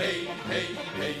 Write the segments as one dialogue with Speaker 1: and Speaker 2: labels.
Speaker 1: hey, hey, hey,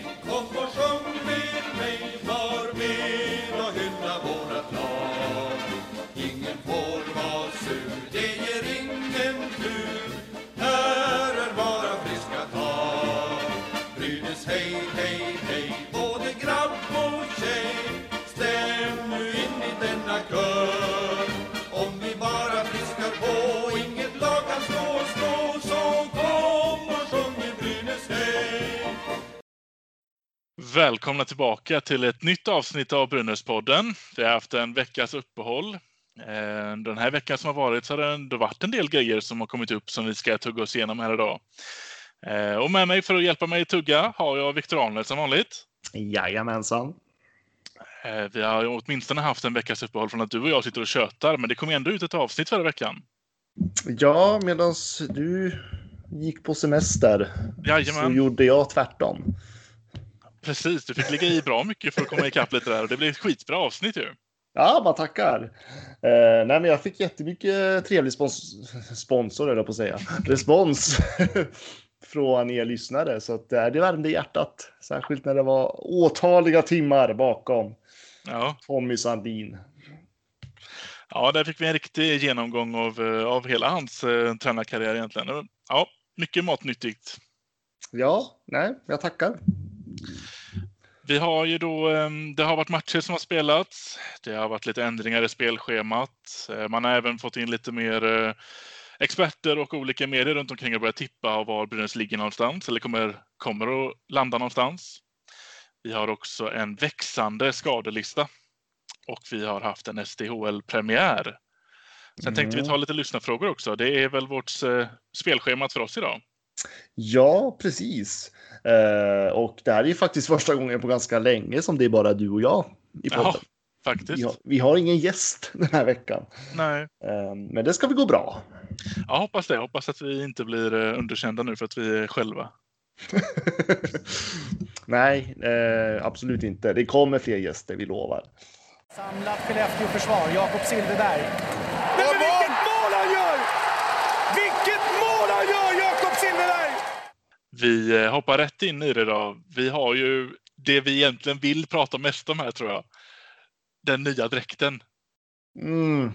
Speaker 2: Välkomna tillbaka till ett nytt avsnitt av Brynäspodden. Vi har haft en veckas uppehåll. Eh, Den här veckan som har varit så har det ändå varit en del grejer som har kommit upp som vi ska tugga oss igenom här idag. Eh, Och med mig för att hjälpa mig tugga har jag Viktor Arnelt som vanligt.
Speaker 3: Jajamensan.
Speaker 2: Eh, Vi har åtminstone haft en veckas uppehåll från att du och jag sitter och tjötar, men det kom ändå ut ett avsnitt förra veckan.
Speaker 3: Ja, medan du gick på semester så
Speaker 2: Jajamän,
Speaker 3: gjorde jag tvärtom.
Speaker 2: Precis. Du fick ligga i bra mycket för att komma ikapp lite där och det blev ett skitbra avsnitt ju.
Speaker 3: Ja, man tackar. Eh, nej, men jag fick jättemycket trevlig spons sponsor, höll jag på att säga. Respons från er lyssnare. Så att, eh, det värmde hjärtat. Särskilt när det var åtaliga timmar bakom
Speaker 2: Ja,
Speaker 3: Tommy Sandin.
Speaker 2: Ja, där fick vi en riktig genomgång av, eh, av hela hans eh, tränarkarriär egentligen. Ja, mycket matnyttigt.
Speaker 3: Ja, nej, jag tackar.
Speaker 2: Vi har ju då, eh, det har varit matcher som har spelats. Det har varit lite ändringar i spelschemat. Eh, Man har även fått in lite mer eh, experter och olika medier runt omkring och börjat tippa av var Brynäs ligger någonstans eller kommer, kommer att landa någonstans. Vi har också en växande skadelista och vi har haft en SDHL-premiär. Sen tänkte vi ta lite lyssnarfrågor också. Det är väl vårt eh, spelschema för oss idag.
Speaker 3: Ja, precis. Eh, och det här är ju faktiskt första gången på ganska länge som det är bara du och jag i podden.
Speaker 2: Ja,
Speaker 3: vi,
Speaker 2: faktiskt.
Speaker 3: har, vi har ingen gäst den här veckan.
Speaker 2: Nej.
Speaker 3: Eh, men det ska vi gå bra.
Speaker 2: Jag hoppas det. Jag hoppas att vi inte blir eh, underkända nu för att vi är själva.
Speaker 3: Nej, eh, absolut inte. Det kommer fler gäster, vi lovar.
Speaker 4: Samlat Skellefteå-försvar, Jakob Silfverberg. Nej, men vilket mål han gör! Vilket mål han gör, Jakob Silfverberg!
Speaker 2: Vi eh, hoppar rätt in i det då. Vi har ju det vi egentligen vill prata mest om här tror jag. Den nya dräkten.
Speaker 3: Mm.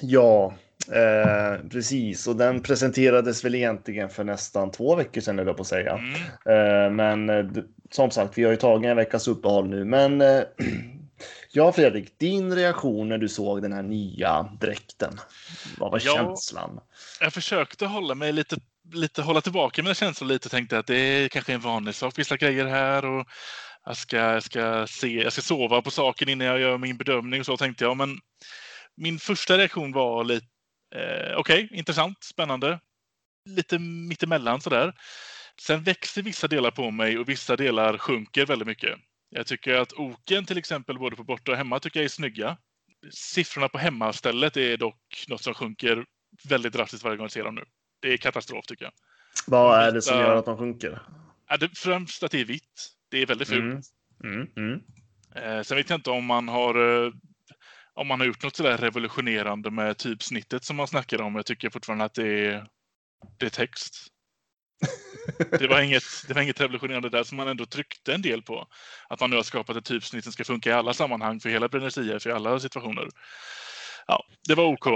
Speaker 3: Ja, eh, precis. Och den presenterades väl egentligen för nästan två veckor sedan, eller på att säga.
Speaker 2: Mm.
Speaker 3: Eh, men eh, som sagt, vi har ju tagit en veckas uppehåll nu. Men eh, ja, Fredrik, din reaktion när du såg den här nya dräkten. Vad var
Speaker 2: Ja.
Speaker 3: känslan?
Speaker 2: Jag försökte hålla mig lite, lite hålla tillbaka mina känslor lite. och Tänkte att det är kanske en vanlig sak, vissa grejer här. Och jag ska, jag, ska se, jag ska sova på saken innan jag gör min bedömning. Och så tänkte jag. Men min första reaktion var lite eh, okej, intressant, spännande. Lite mittemellan sådär. Sen växer vissa delar på mig och vissa delar sjunker väldigt mycket. Jag tycker att oken till exempel både på borta och hemma tycker jag är snygga. Siffrorna på hemmastället är dock något som sjunker väldigt drastiskt varje gång jag ser dem nu. Det är katastrof tycker jag.
Speaker 3: Vad är det som gör att de sjunker?
Speaker 2: Ja, det, främst att det är vitt. Det är väldigt fult.
Speaker 3: Mm. Mm, mm.
Speaker 2: Eh, sen vet jag inte om man har eh, om man har gjort något sådär revolutionerande med typsnittet som man snackar om. Jag tycker fortfarande att det är, det är text. Det var, inget, det var inget revolutionerande där som man ändå tryckte en del på. Att man nu har skapat ett typsnitt som ska funka i alla sammanhang för hela Brynäs IF i alla situationer. Ja, det var OK.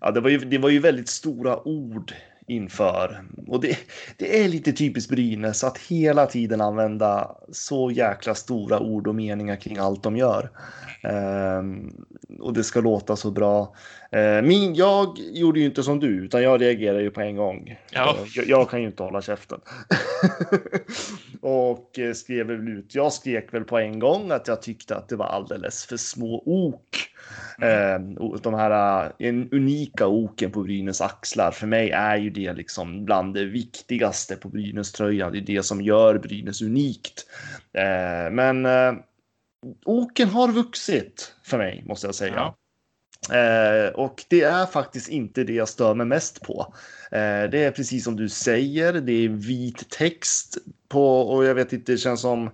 Speaker 3: Ja, det var, ju, det var ju väldigt stora ord inför. Och det, det är lite typiskt Brynäs att hela tiden använda så jäkla stora ord och meningar kring allt de gör. Ehm, och det ska låta så bra. Ehm, min, jag gjorde ju inte som du, utan jag reagerade ju på en gång.
Speaker 2: Ja.
Speaker 3: Jag, jag kan ju inte hålla käften. och eh, skrev väl ut, jag skrek väl på en gång att jag tyckte att det var alldeles för små ok. Eh, och de här eh, en unika oken på Brynäs axlar. För mig är ju det liksom bland det viktigaste på Brynäs tröjan. Det är det som gör Brynäs unikt. Eh, men eh, oken har vuxit för mig måste jag säga.
Speaker 2: Ja.
Speaker 3: Eh, och det är faktiskt inte det jag stör mig mest på. Eh, det är precis som du säger, det är vit text på och jag vet inte, det känns som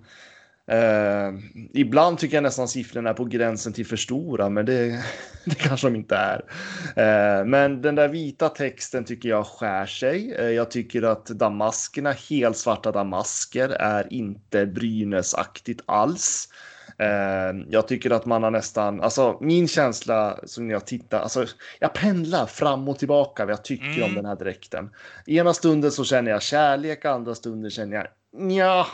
Speaker 3: Eh, ibland tycker jag nästan siffrorna är på gränsen till för stora, men det, Det kanske de inte är. Eh, men den där vita texten tycker jag skär sig. Eh, jag tycker att damaskerna, helsvarta damasker, är inte Brynäsaktigt alls. Eh, jag tycker att man har nästan, alltså min känsla som jag tittar, alltså jag pendlar fram och tillbaka vad jag tycker mm. om den här dräkten. Ena stunden så känner jag kärlek, andra stunden känner jag ja,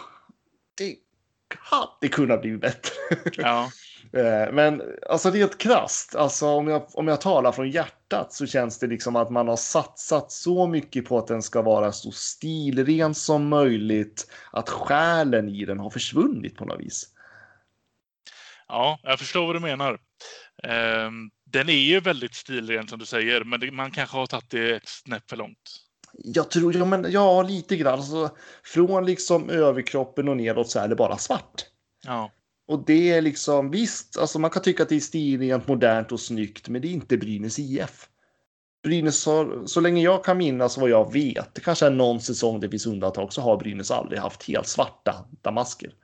Speaker 3: hade kunnat bli bättre.
Speaker 2: Ja.
Speaker 3: Eh, men alltså det är ett krasst, alltså om jag, om jag talar från hjärtat så känns det liksom att man har satsat så mycket på att den ska vara så stilren som möjligt att själen i den har försvunnit på något vis.
Speaker 2: Ja, jag förstår vad du menar. Ehm, den är ju väldigt stilren som du säger, men man kanske har tagit det ett snäpp för långt.
Speaker 3: Jag tror, ja, men, ja lite grann. Alltså, från liksom överkroppen och neråt så är det bara svart.
Speaker 2: Ja.
Speaker 3: Och det är liksom visst, alltså man kan tycka att det är stilrent, modernt och snyggt, men det är inte Brynäs IF. Brynäs, så, så länge jag kan minnas vad jag vet, det kanske är någon säsong det finns undantag, så har Brynäs aldrig haft helt svarta damasker.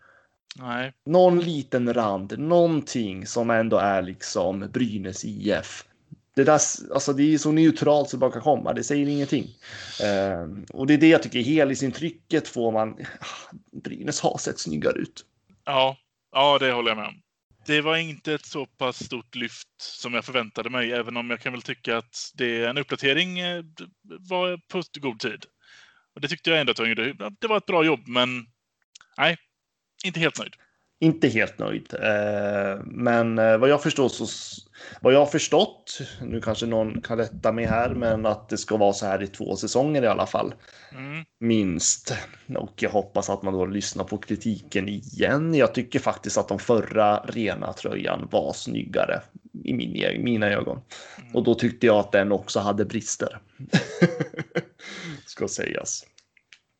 Speaker 2: Nej.
Speaker 3: Någon liten rand, någonting som ändå är liksom Brynäs IF. Det, där, alltså det är så neutralt som det bara kan komma, det säger ingenting. Eh, och det är det jag tycker, helhetsintrycket får man, Brynäs har sett snyggare ut.
Speaker 2: Ja, ja det håller jag med om. Det var inte ett så pass stort lyft som jag förväntade mig, även om jag kan väl tycka att det är en uppdatering eh, var på god tid. Och det tyckte jag ändå att gjorde. Det var ett bra jobb, men nej, inte helt nöjd.
Speaker 3: Inte helt nöjd. Eh, men eh, vad jag förstår så vad jag har förstått, nu kanske någon kan rätta mig här, men att det ska vara så här i två säsonger i alla fall.
Speaker 2: Mm.
Speaker 3: Minst. Och jag hoppas att man då lyssnar på kritiken igen. Jag tycker faktiskt att de förra rena tröjan var snyggare i min, mina ögon. Mm. Och då tyckte jag att den också hade brister. ska sägas.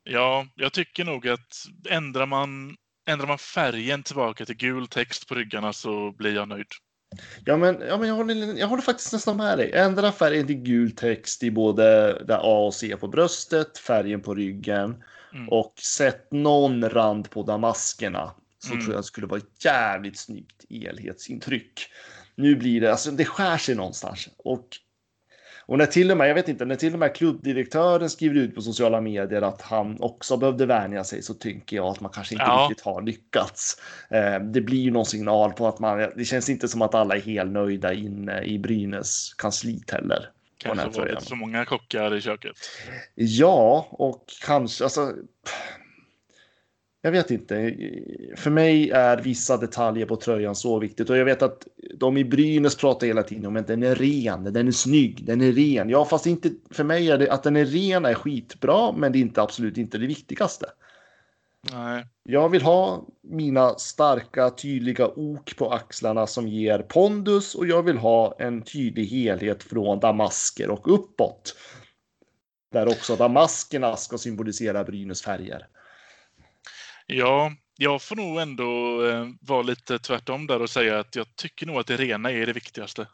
Speaker 2: Ja, jag tycker nog att ändrar man Ändrar man färgen tillbaka till gul text på ryggarna så blir jag nöjd.
Speaker 3: Ja, men, ja, men jag, håller, jag håller faktiskt nästan med dig. Ändra färgen till gul text i både där A och C på bröstet, färgen på ryggen mm. och sätt någon rand på damaskerna. Så mm. tror jag det skulle vara ett jävligt snyggt helhetsintryck. Nu blir det, alltså det skär sig någonstans och och när till och med, jag vet inte, när till och med klubbdirektören skriver ut på sociala medier att han också behövde vänja sig så tycker jag att man kanske inte ja. riktigt har lyckats. Eh, det blir ju någon signal på att man, det känns inte som att alla är helt nöjda inne i Brynäs kansliet heller.
Speaker 2: Kanske var det så många kockar i köket.
Speaker 3: Ja, och kanske, alltså jag vet inte. För mig är vissa detaljer på tröjan så viktigt och jag vet att de i Brynäs pratar hela tiden om att den är ren, den är snygg, den är ren. Ja, fast inte för mig är det att den är ren är skitbra, men det är inte absolut inte det viktigaste.
Speaker 2: Nej.
Speaker 3: Jag vill ha mina starka, tydliga ok på axlarna som ger pondus och jag vill ha en tydlig helhet från damasker och uppåt. Där också damaskerna ska symbolisera Brynäs färger.
Speaker 2: Ja, jag får nog ändå eh, vara lite tvärtom där och säga att jag tycker nog att det rena är det viktigaste.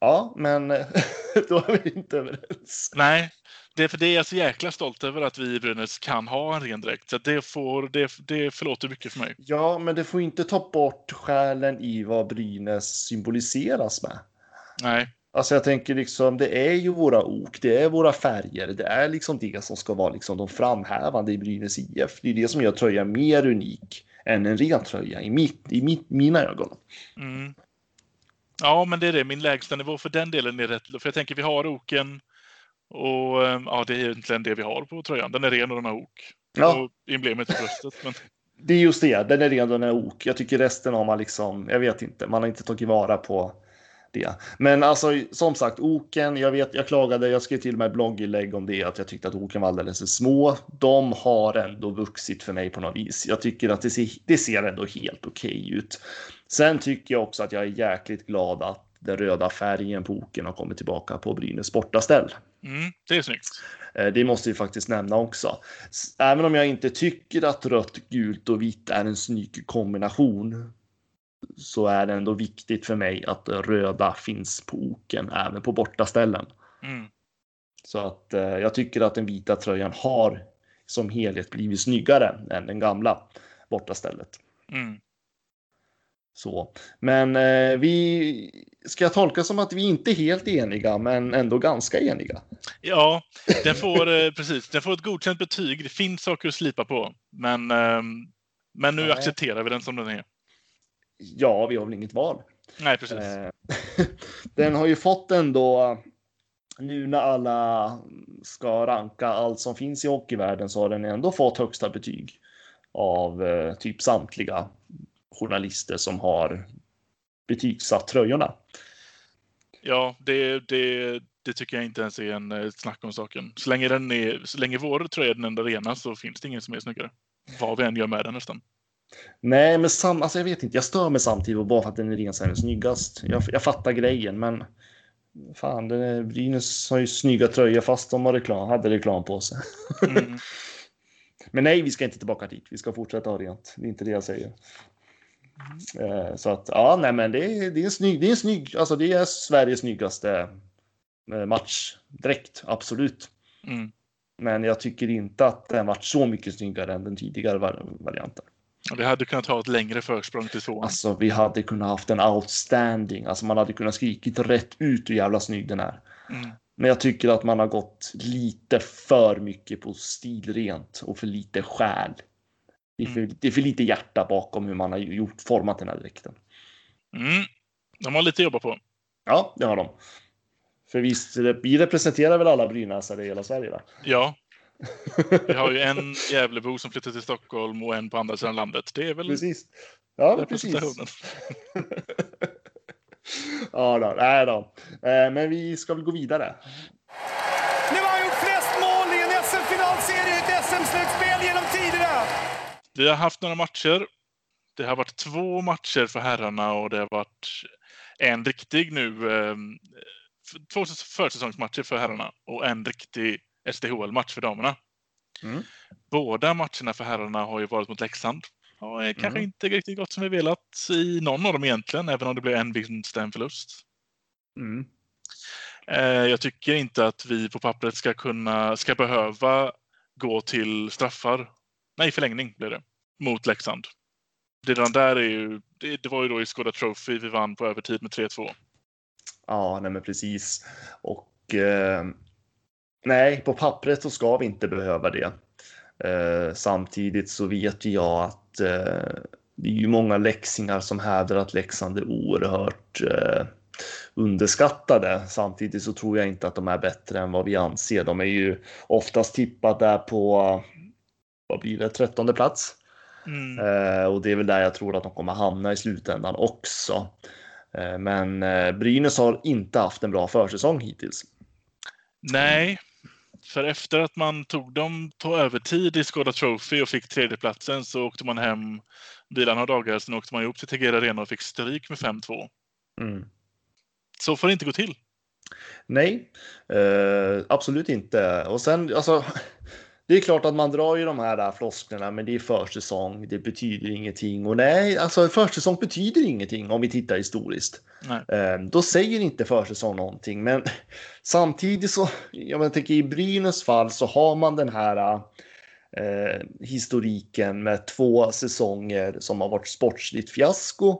Speaker 3: Ja, men då är vi inte överens.
Speaker 2: Nej, det är för det är jag så jäkla stolt över att vi i Brynäs kan ha en ren dräkt. Så det, får, det, det förlåter mycket för mig.
Speaker 3: Ja, men det får inte ta bort själen i vad Brynäs symboliseras med.
Speaker 2: Nej.
Speaker 3: Alltså jag tänker liksom, det är ju våra ok, det är våra färger, det är liksom det som ska vara liksom de framhävande i Brynäs IF. Det är det som gör tröjan mer unik än en ren tröja i, mitt, i mitt, mina ögon.
Speaker 2: Mm. Ja, men det är det. Min lägsta nivå för den delen är rätt. För jag tänker vi har oken och ja, det är egentligen det vi har på tröjan. Den är ren och den har ok. Ja. Och emblemet i bröstet. Men...
Speaker 3: Det är just det, den är ren och den är ok. Jag tycker resten har man liksom, jag vet inte, man har inte tagit vara på det. Men alltså som sagt, oken, jag vet, jag klagade, jag skrev till och med blogginlägg om det, att jag tyckte att oken var alldeles för små. De har ändå vuxit för mig på något vis. Jag tycker att det ser, det ser ändå helt okej okay ut. Sen tycker jag också att jag är jäkligt glad att den röda färgen på oken har kommit tillbaka på Brynäs bortaställ.
Speaker 2: Mm, det är snyggt.
Speaker 3: Eh, det måste vi faktiskt nämna också. Även om jag inte tycker att rött, gult och vitt är en snygg kombination så är det ändå viktigt för mig att röda finns på oken även på bortaställen.
Speaker 2: Mm.
Speaker 3: Så att eh, jag tycker att den vita tröjan har som helhet blivit snyggare än den gamla bortastället.
Speaker 2: Mm.
Speaker 3: Så, men eh, vi ska tolka som att vi inte är helt eniga, men ändå ganska eniga.
Speaker 2: Ja, den får eh, precis. Den får ett godkänt betyg. Det finns saker att slipa på, men eh, men nu
Speaker 3: Nej.
Speaker 2: accepterar vi den som den är.
Speaker 3: Ja, vi har väl inget val.
Speaker 2: Nej, precis.
Speaker 3: Eh, den har ju fått ändå, nu när alla ska ranka allt som finns i hockeyvärlden så har den ändå fått högsta betyg av eh, typ samtliga journalister som har betygsatt tröjorna.
Speaker 2: Ja, det, det, det tycker jag inte ens är en eh, ett snack om saken. Så länge, den är, så länge vår tröja är den enda rena så finns det ingen som är snyggare. Vad vi än gör med den nästan.
Speaker 3: Nej, men sam, alltså jag vet inte. Jag stör mig samtidigt bara för att den är ren så är den snyggast. Jag, jag fattar grejen, men fan, den är, Brynäs har ju snygga tröjor fast de har reklam, hade reklam på sig.
Speaker 2: Mm.
Speaker 3: Men nej, vi ska inte tillbaka dit. Vi ska fortsätta ha rent. Det är inte det jag säger. Eh, Så att ja, nej, men det är, det är en snygg, det är en snygg, alltså det är Sveriges snyggaste eh, matchdräkt, absolut.
Speaker 2: Mm.
Speaker 3: Men jag tycker inte att den varit så mycket snyggare än den tidigare var- varianten.
Speaker 2: Vi hade kunnat ha ett längre försprång till tvåan.
Speaker 3: Alltså, vi hade kunnat haft en outstanding, alltså man hade kunnat skrikit rätt ut hur jävla snygg den är.
Speaker 2: Mm.
Speaker 3: Men jag tycker att man har gått lite för mycket på stilrent och för lite själ. Det är för, det är för lite hjärta bakom hur man har gjort, format den här dräkten.
Speaker 2: Mm. De har lite att jobba på.
Speaker 3: Ja, det har de. För visst, vi representerar väl alla brynäsare i hela Sverige? Va?
Speaker 2: Ja. Vi har ju en Gävlebo som flyttar till Stockholm och en på andra sidan landet. Det är väl
Speaker 3: Precis. Ja, precis. ja, då, nej då. Eh, Men vi ska väl gå vidare.
Speaker 4: Nu har han gjort flest mål i en SM-finalserie i ett SM-slutspel genom tiderna!
Speaker 2: Vi har haft några matcher. Det har varit två matcher för herrarna och det har varit en riktig nu. Eh, två försäsongsmatcher för herrarna och en riktig SDHL-match för damerna.
Speaker 3: Mm.
Speaker 2: Båda matcherna för herrarna har ju varit mot Leksand. Och är kanske
Speaker 3: Mm.
Speaker 2: inte riktigt gått som vi velat i någon av dem egentligen, även om det blev en vinst och en förlust.
Speaker 3: Mm.
Speaker 2: Eh, Jag tycker inte att vi på pappret ska kunna, ska behöva gå till straffar. Nej, förlängning blir det. Mot Leksand. Det där är ju, det, det var ju då i Skoda Trophy vi vann på övertid med 3-2.
Speaker 3: Ja, nej men precis. Och eh, nej, på pappret så ska vi inte behöva det. Eh, samtidigt så vet jag att eh, det är ju många läxingar som hävdar att Leksand är oerhört eh, underskattade. Samtidigt så tror jag inte att de är bättre än vad vi anser. De är ju oftast tippade på, vad blir det, trettonde plats.
Speaker 2: Mm.
Speaker 3: Eh, och det är väl där jag tror att de kommer hamna i slutändan också. Eh, men eh, Brynäs har inte haft en bra försäsong hittills.
Speaker 2: Nej, för efter att man tog dem på övertid i Skoda Trophy och fick tredjeplatsen så åkte man hem, vilade några dagar, sen åkte man ihop till Tegera Arena och fick stryk med 5-2.
Speaker 3: Mm.
Speaker 2: Så får det inte gå till.
Speaker 3: Nej, eh, absolut inte. Och sen, alltså, det är klart att man drar ju de här flosklerna, men det är försäsong, det betyder ingenting. Och nej, alltså försäsong betyder ingenting om vi tittar historiskt.
Speaker 2: Nej.
Speaker 3: Eh, då säger inte försäsong någonting, men samtidigt så, jag tänker i Brynäs fall så har man den här eh, historiken med två säsonger som har varit sportsligt fiasko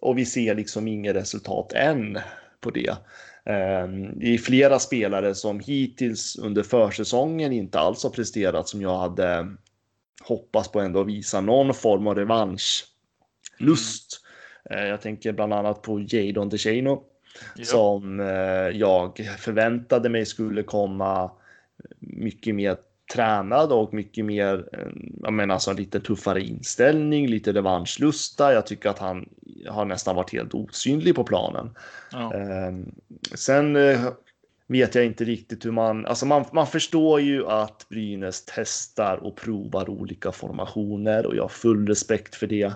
Speaker 3: och vi ser liksom inget resultat än på det. Eh, Det är flera spelare som hittills under försäsongen inte alls har presterat som jag hade hoppats på ändå att visa någon form av revanschlust. Eh, Jag tänker bland annat på Jadon DeShano
Speaker 2: Ja.
Speaker 3: som eh, jag förväntade mig skulle komma mycket mer tränad och mycket mer, eh, jag menar alltså lite tuffare inställning, lite revanschlusta. Jag tycker att han har nästan varit helt osynlig på planen.
Speaker 2: Ja.
Speaker 3: Eh, sen eh, vet jag inte riktigt hur man, alltså man, man förstår ju att Brynäs testar och provar olika formationer och jag har full respekt för det.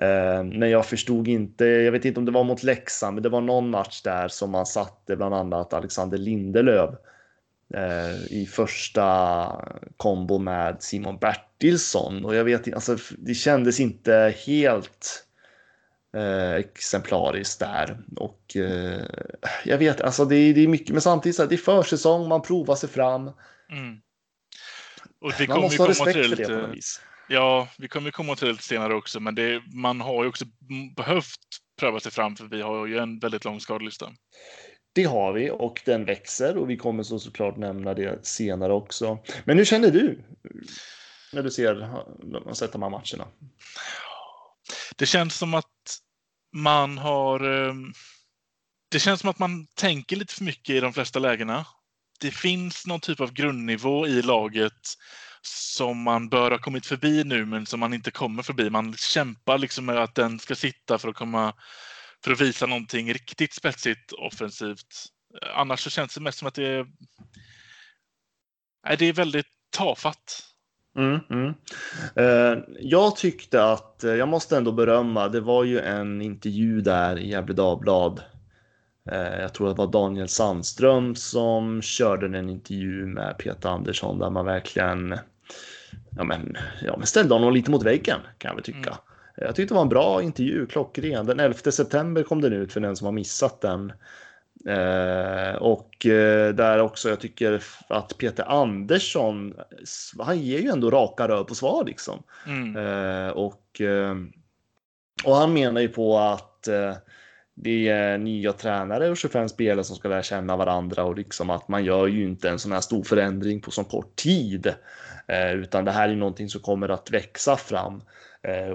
Speaker 3: Eh, men jag förstod inte, jag vet inte om det var mot Leksand, men det var någon match där som man satte bland annat Alexander Lindelöf i första kombo med Simon Bertilsson och jag vet alltså det kändes inte helt eh, exemplariskt där och eh, jag vet, alltså det, är- det är mycket, men samtidigt så här, det är försäsong, man provar sig fram.
Speaker 2: Mm. Och vi
Speaker 3: Man måste ha
Speaker 2: till
Speaker 3: respekt
Speaker 2: det
Speaker 3: för det på något vis.
Speaker 2: Ja, vi kommer komma till det lite senare också, men det, man har ju också behövt pröva sig fram för vi har ju en väldigt lång skadelista.
Speaker 3: Det har vi och den växer och vi kommer så såklart nämna det senare också. Men hur känner du när du ser de sett de här matcherna?
Speaker 2: Det känns som att man har. Ehm, det känns som att man tänker lite för mycket i de flesta lägena. Det finns någon typ av grundnivå i laget som man bör ha kommit förbi nu, men som man inte kommer förbi. Man kämpar liksom med att den ska sitta för att komma för att visa någonting riktigt spetsigt offensivt. Annars så känns det mest som att det är. Nej, det är väldigt tafatt.
Speaker 3: Mm, mm. Uh, jag tyckte att, uh, jag måste ändå berömma, det var ju en intervju där i Gefle Dagblad. Jag tror att det var Daniel Sandström som körde en intervju med Peter Andersson där man verkligen ja, men, ja, men ställde honom lite mot väggen kan jag väl tycka. Jag tyckte det var en bra intervju, klockren. Den 11 september kom den ut för den som har missat den. Eh, och eh, där också, jag tycker att Peter Andersson, han ger ju ändå raka rör på svar liksom. Mm. Eh, och, eh, och han menar ju på att eh, det är nya tränare och 25 spelare som ska lära känna varandra och liksom att man gör ju inte en sån här stor förändring på så kort tid. Eh, utan det här är någonting som kommer att växa fram.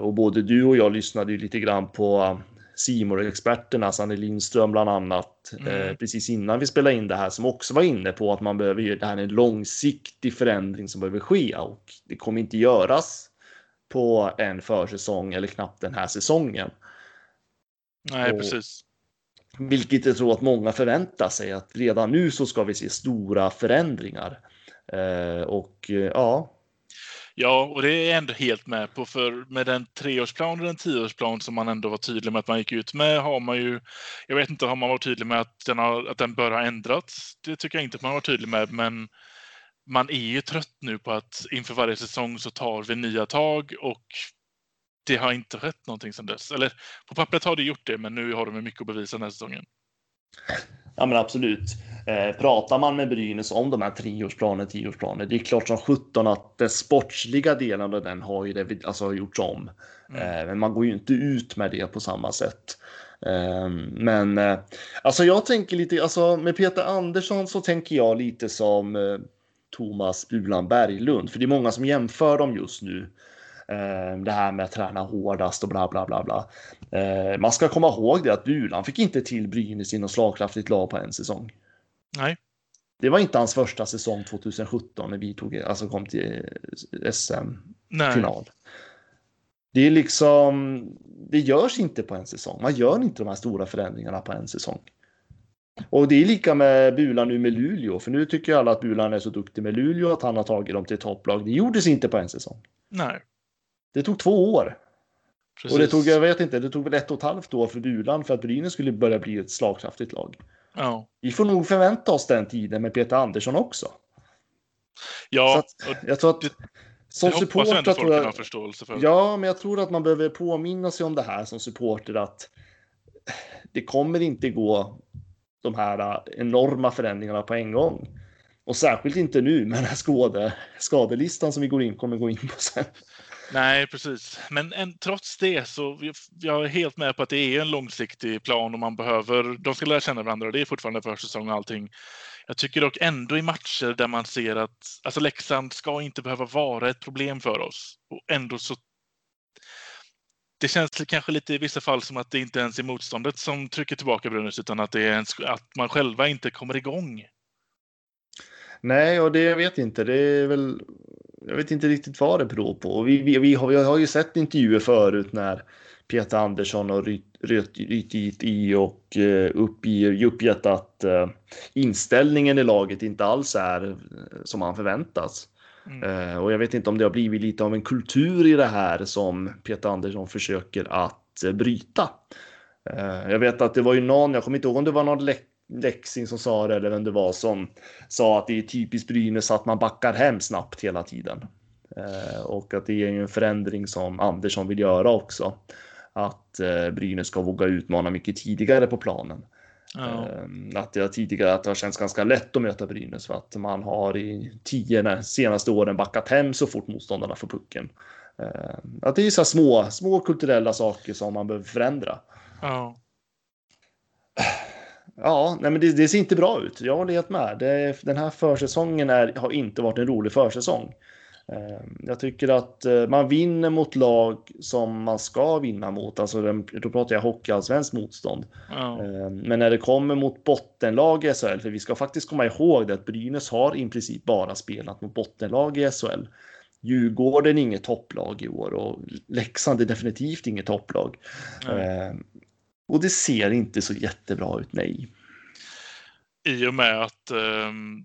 Speaker 3: Och både du och jag lyssnade ju lite grann på simor experterna Sanne Lindström bland annat, mm. eh, precis innan vi spelade in det här, som också var inne på att man behöver, det här är en långsiktig förändring som behöver ske och det kommer inte göras på en försäsong eller knappt den här säsongen.
Speaker 2: Nej, och, precis.
Speaker 3: Vilket jag tror att många förväntar sig att redan nu så ska vi se stora förändringar. Eh, och eh, ja,
Speaker 2: Ja, och det är jag ändå helt med på. För med den treårsplan och den tioårsplan som man ändå var tydlig med att man gick ut med har man ju. Jag vet inte, har man varit tydlig med att den, har, att den bör ha ändrats? Det tycker jag inte att man var tydlig med, men man är ju trött nu på att inför varje säsong så tar vi nya tag och det har inte skett någonting sedan dess. Eller på pappret har det gjort det, men nu har de mycket att bevisa den här säsongen.
Speaker 3: Ja, men absolut. Eh, pratar man med Brynäs om de här treårsplaner, tioårsplaner, det är klart som sjutton att den sportsliga delen av den har ju det, alltså, gjorts om. Mm. Eh, men man går ju inte ut med det på samma sätt. Eh, men alltså jag tänker lite, alltså med Peter Andersson så tänker jag lite som eh, Thomas Bulan Berglund, för det är många som jämför dem just nu. Eh, det här med att träna hårdast och bla bla bla bla. Eh, man ska komma ihåg det att Bulan fick inte till Brynäs i något slagkraftigt lag på en säsong.
Speaker 2: Nej.
Speaker 3: Det var inte hans första säsong 2017 när vi tog, alltså kom till SM-final. Det är liksom, det görs inte på en säsong. Man gör inte de här stora förändringarna på en säsong. Och det är lika med Bulan nu med Luleå, för nu tycker alla att Bulan är så duktig med Luleå att han har tagit dem till topplag. Det gjordes inte på en säsong.
Speaker 2: Nej.
Speaker 3: Det tog två år. Precis. Och det tog, jag vet inte, det tog väl ett och ett halvt år för Bulan för att Brynäs skulle börja bli ett slagkraftigt lag.
Speaker 2: Ja.
Speaker 3: Vi får nog förvänta oss den tiden med Peter Andersson också.
Speaker 2: Ja,
Speaker 3: jag tror att det, som
Speaker 2: det supporter jag tror jag, förståelse för.
Speaker 3: Ja, men jag tror att man behöver påminna sig om det här som supporter att det kommer inte gå de här enorma förändringarna på en gång. Och särskilt inte nu med den här skade, skadelistan som vi går in, kommer gå in på sen.
Speaker 2: Nej, precis. Men en, trots det så jag är helt med på att det är en långsiktig plan och man behöver, de ska lära känna varandra och det är fortfarande försäsong och allting. Jag tycker dock ändå i matcher där man ser att alltså Leksand ska inte behöva vara ett problem för oss och ändå så det känns kanske lite i vissa fall som att det inte ens är motståndet som trycker tillbaka Brynäs utan att det är en, att man själva inte kommer igång.
Speaker 3: Nej, och det jag vet inte. Det är väl jag vet inte riktigt vad det beror på. Vi, vi, vi, har, vi har ju sett intervjuer förut när Peter Andersson har rytit i och uh, uppgett att uh, inställningen i laget inte alls är uh, som han förväntas. Mm. Och jag vet inte om det har blivit lite av en kultur i det här som Peter Andersson försöker att bryta. jag vet att det var ju någon, jag kommer inte ihåg om det var någon läck Lexing som sa det eller vem det var som sa att det är typiskt Brynäs att man backar hem snabbt hela tiden. Eh, och att det är en förändring som Andersson vill göra också. Att eh, Brynäs ska våga utmana mycket tidigare på planen. Ja. Eh, att det tidigare att det har känts ganska lätt att möta Brynäs för att man har i tio senaste åren backat hem så fort motståndarna får pucken. Att det är så små, små kulturella saker som man behöver förändra.
Speaker 2: Ja.
Speaker 3: Ja, nej men det, det, ser inte bra ut. Jag håller helt med. Det, den här försäsongen är, har inte varit en rolig försäsong. Eh, jag tycker att eh, man vinner mot lag som man ska vinna mot. Alltså, då pratar jag hockeyallsvenskt motstånd. Eh, men när det kommer mot bottenlag i SHL, för vi ska faktiskt komma ihåg det att Brynäs har i princip bara spelat mot bottenlag i SHL. Djurgården är inget topplag i år och Leksand är definitivt inget topplag. Mm. Och det ser inte så jättebra ut, nej.
Speaker 2: I och med att um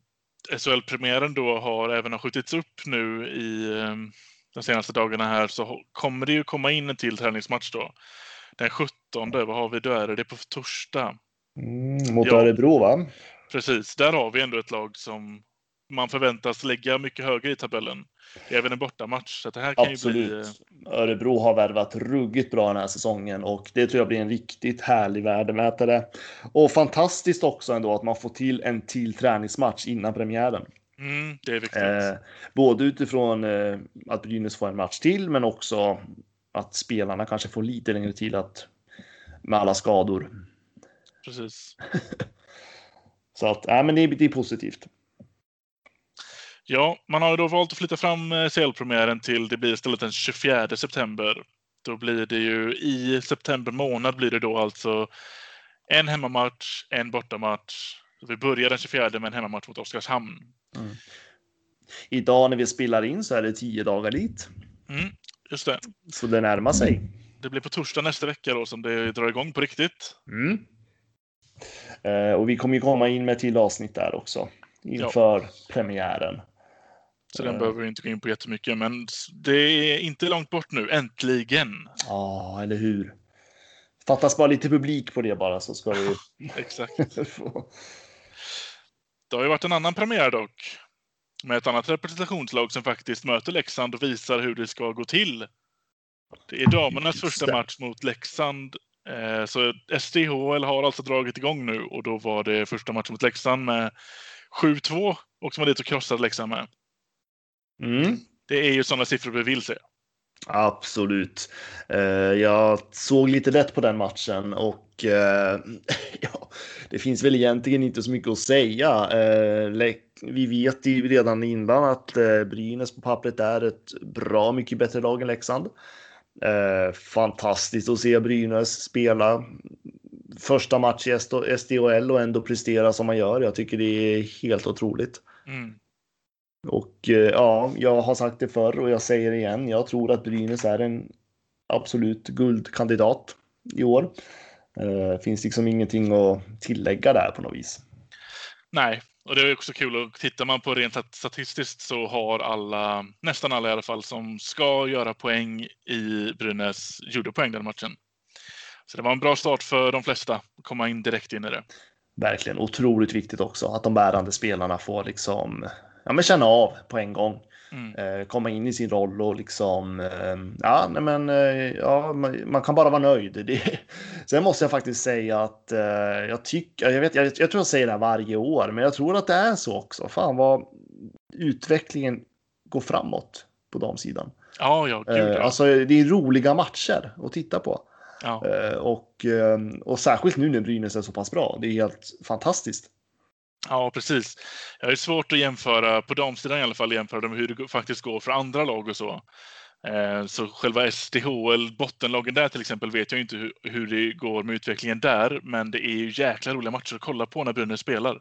Speaker 2: SHL-premiären då har även har skjutits upp nu i ehm, de senaste dagarna här så kommer det ju komma in en till träningsmatch då. Den 17, vad har vi? Då är det på torsdag.
Speaker 3: Mm, mot ja, Örebro va?
Speaker 2: Precis, där har vi ändå ett lag som man förväntas lägga mycket högre i tabellen. Även en bortamatch. Så det här kan Absolut. Ju bli...
Speaker 3: Eh, Örebro har värvat ruggigt bra den här säsongen och det tror jag blir en riktigt härlig värdemätare. Och fantastiskt också ändå att man får till en till träningsmatch innan premiären.
Speaker 2: Mm, det är viktigt. Eh,
Speaker 3: både utifrån eh, att Brynäs får en match till, men också att spelarna kanske får lite längre tid att med alla skador.
Speaker 2: Precis.
Speaker 3: Så att, ja, men det är, det är positivt.
Speaker 2: Ja, man har ju då valt att flytta fram eh, CL-premiären till det blir istället den 24 september. Då blir det ju i september månad blir det då alltså en hemmamatch, en bortamatch. Vi börjar den 24 med en hemmamatch mot Oskarshamn. Mm.
Speaker 3: Idag när vi spelar in så är det tio dagar dit.
Speaker 2: Mm, just det.
Speaker 3: Så det närmar sig.
Speaker 2: Det blir på torsdag nästa vecka då som det drar igång på riktigt.
Speaker 3: Mm. Eh, och vi kommer ju komma in med till avsnitt där också inför ja. premiären.
Speaker 2: Så den behöver vi inte gå in på jättemycket. Men det är inte långt bort nu, äntligen.
Speaker 3: Ja, eller hur. Fattas bara lite publik på det bara så ska vi...
Speaker 2: Exakt. det har ju varit en annan premiär dock. Med ett annat representationslag som faktiskt möter Leksand och visar hur det ska gå till. Det är damernas första match mot Leksand. Eh, så SDHL har alltså dragit igång nu och då var det första matchen mot Leksand med 7-2 och som var dit och krossade Leksand med.
Speaker 3: Mm.
Speaker 2: Det är ju sådana siffror vi vill se.
Speaker 3: Absolut. Eh, jag såg lite lätt på den matchen och eh, ja, det finns väl egentligen inte så mycket att säga. Eh, vi vet ju redan innan att Brynäs på pappret är ett bra mycket bättre lag än Leksand. Fantastiskt att se Brynäs spela första match i SDHL och ändå prestera som man gör. Jag tycker det är helt otroligt.
Speaker 2: Mm.
Speaker 3: Och eh, ja, jag har sagt det förr och jag säger det igen. Jag tror att Brynäs är en absolut guldkandidat i år. Uh, finns liksom ingenting att tillägga där på något vis.
Speaker 2: Nej, och det är också kul och tittar man på rent statistiskt så har alla, nästan alla i alla fall, som ska göra poäng i Brynäs gjorde poäng den matchen. Så det var en bra start för de flesta att komma in direkt in i det.
Speaker 3: Verkligen otroligt viktigt också att de bärande spelarna får liksom ja, men känna av på en gång. Mm. Eh, komma in i sin roll och liksom, eh, ja, nej men, eh, ja, man, man, kan bara vara nöjd. Det, sen måste jag faktiskt säga att jag tycker, jag vet, jag, jag, tror jag säger det här varje år, men jag tror att det är så också. Fan vad utvecklingen går framåt på damsidan.
Speaker 2: Ja, ja, gud, ja.
Speaker 3: Alltså, det är roliga matcher att titta på.
Speaker 2: Ja.
Speaker 3: Och, och särskilt nu när Brynäs är så pass bra. Det är helt fantastiskt.
Speaker 2: Ja, precis. Jag har svårt att jämföra, på damsidan i alla fall, jämföra med hur det faktiskt går för andra lag och så. Eh, så själva SDHL, bottenlagen där till exempel, vet jag inte hur, det går med utvecklingen där. Men det är ju jäkla roliga matcher att kolla på när Brynäs spelar.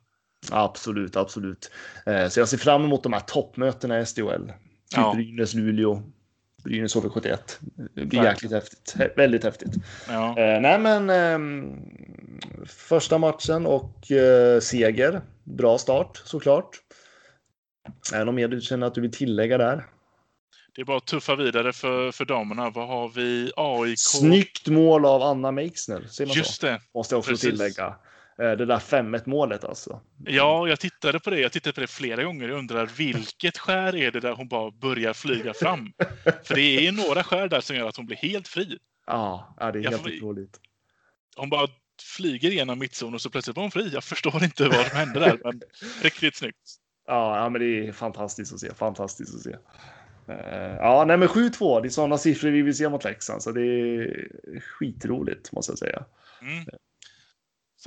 Speaker 3: Absolut, absolut. Eh, så jag ser fram emot de här toppmötena i SDHL. Typ ja. Brynäs, Luleå, Brynäs HV71. Det blir jäkligt häftigt. Väldigt häftigt.
Speaker 2: Ja.
Speaker 3: Eh, nej, men eh, första matchen och eh, seger. Bra start såklart. Är det något mer du känner att du vill tillägga där?
Speaker 2: Det är bara att tuffa vidare för, för damerna. Vad har vi? AIK?
Speaker 3: Snyggt mål av Anna Meixner. Ser man
Speaker 2: Just
Speaker 3: så?
Speaker 2: det.
Speaker 3: Måste jag också Precis. tillägga. Eh, det där 5-1 målet alltså.
Speaker 2: Ja, jag tittade på det. Jag tittade på det flera gånger. Jag undrar vilket skär är det där hon bara börjar flyga fram? För det är några skär där som gör att hon blir helt fri.
Speaker 3: Ja, det är helt otroligt.
Speaker 2: Hon bara flyger igenom mittzon och så plötsligt var hon fri. Jag förstår inte vad som hände där, men riktigt snyggt.
Speaker 3: Ja, ja, men det är fantastiskt att se. Fantastiskt att se. Eh, ja, nej men 7-2, det är sådana siffror vi vill se mot Leksand, så det är skitroligt måste jag säga.
Speaker 2: Mm.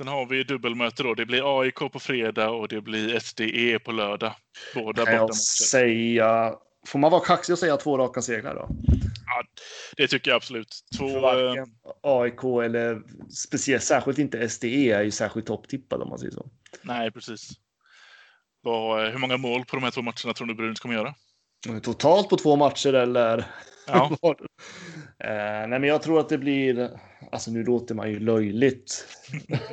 Speaker 2: Sen har vi dubbelmöte då. Det blir AIK på fredag och det blir SDE på lördag. Båda
Speaker 3: Kan jag säga, får man vara kaxig och säga två raka segrar då?
Speaker 2: Ja, det tycker jag absolut. Två,
Speaker 3: För
Speaker 2: eh,
Speaker 3: varken AIK eller speciellt, särskilt inte SDE är ju särskilt topptippad om man säger så.
Speaker 2: nej, precis. Vad, eh, hur många mål på de här två matcherna tror du Brynäs kommer göra?
Speaker 3: Totalt på två matcher eller?
Speaker 2: Ja,
Speaker 3: Eh, nej, men jag tror att det blir, alltså nu låter man ju löjligt.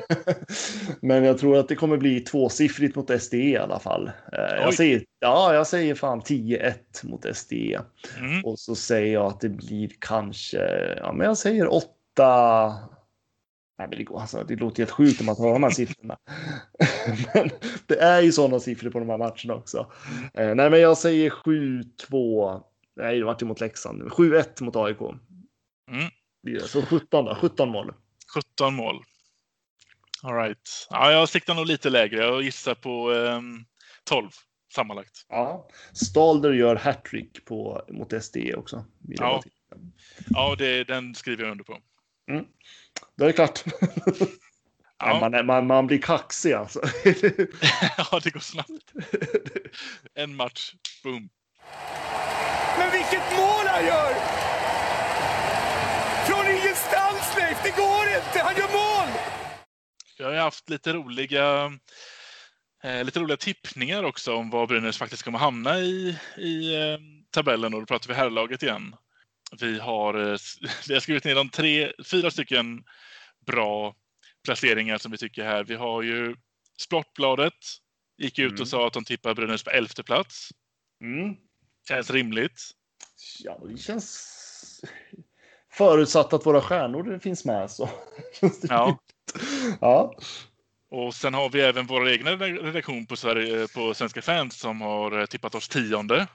Speaker 3: men jag tror att det kommer bli tvåsiffrigt mot SDE i alla fall. Eh, jag säger, ja, jag säger fan 10-1 mot SDE.
Speaker 2: mm.
Speaker 3: Och så säger jag att det blir kanske, ja men jag säger 8. Nej, men det, går, alltså, det låter helt sjukt om man tar de här siffrorna. men det är ju sådana siffror på de här matcherna också. Eh, nej, men jag säger 7-2. Nej, det vart ju mot Leksand. 7-1 mot AIK.
Speaker 2: Mm.
Speaker 3: Så 17 då, 17 mål.
Speaker 2: 17 mål. All right. Ja, jag siktar nog lite lägre. Jag gissar på ehm, 12 sammanlagt.
Speaker 3: Ja. Stalder gör hattrick på mot SD också. Vill jag
Speaker 2: Ja. Ja, det, den skriver jag under på.
Speaker 3: Då är det klart.
Speaker 2: Ja,
Speaker 3: man, man, man blir kaxig alltså.
Speaker 2: ja det går snabbt. En match, boom.
Speaker 4: Men vilket mål han gör! Från ingenstans, Leif! Det går inte! Han gör mål!
Speaker 2: Vi har haft lite roliga, eh, lite roliga tippningar också om var Brynäs faktiskt kommer hamna i, i eh, tabellen. Och då pratar vi herrlaget igen. Vi har, eh, vi har skrivit ner de tre, fyra stycken bra placeringar som vi tycker här. Vi har ju Sportbladet. Gick ut
Speaker 3: Mm.
Speaker 2: och sa att de tippar Brynäs på elfte plats.
Speaker 3: Mm.
Speaker 2: Känns rimligt.
Speaker 3: Ja, det känns... Förutsatt att våra stjärnor finns med så.
Speaker 2: Ja.
Speaker 3: ja.
Speaker 2: Och sen har vi även vår egna redaktion på, Sverige, på Svenska fans som har eh, tippat oss tionde.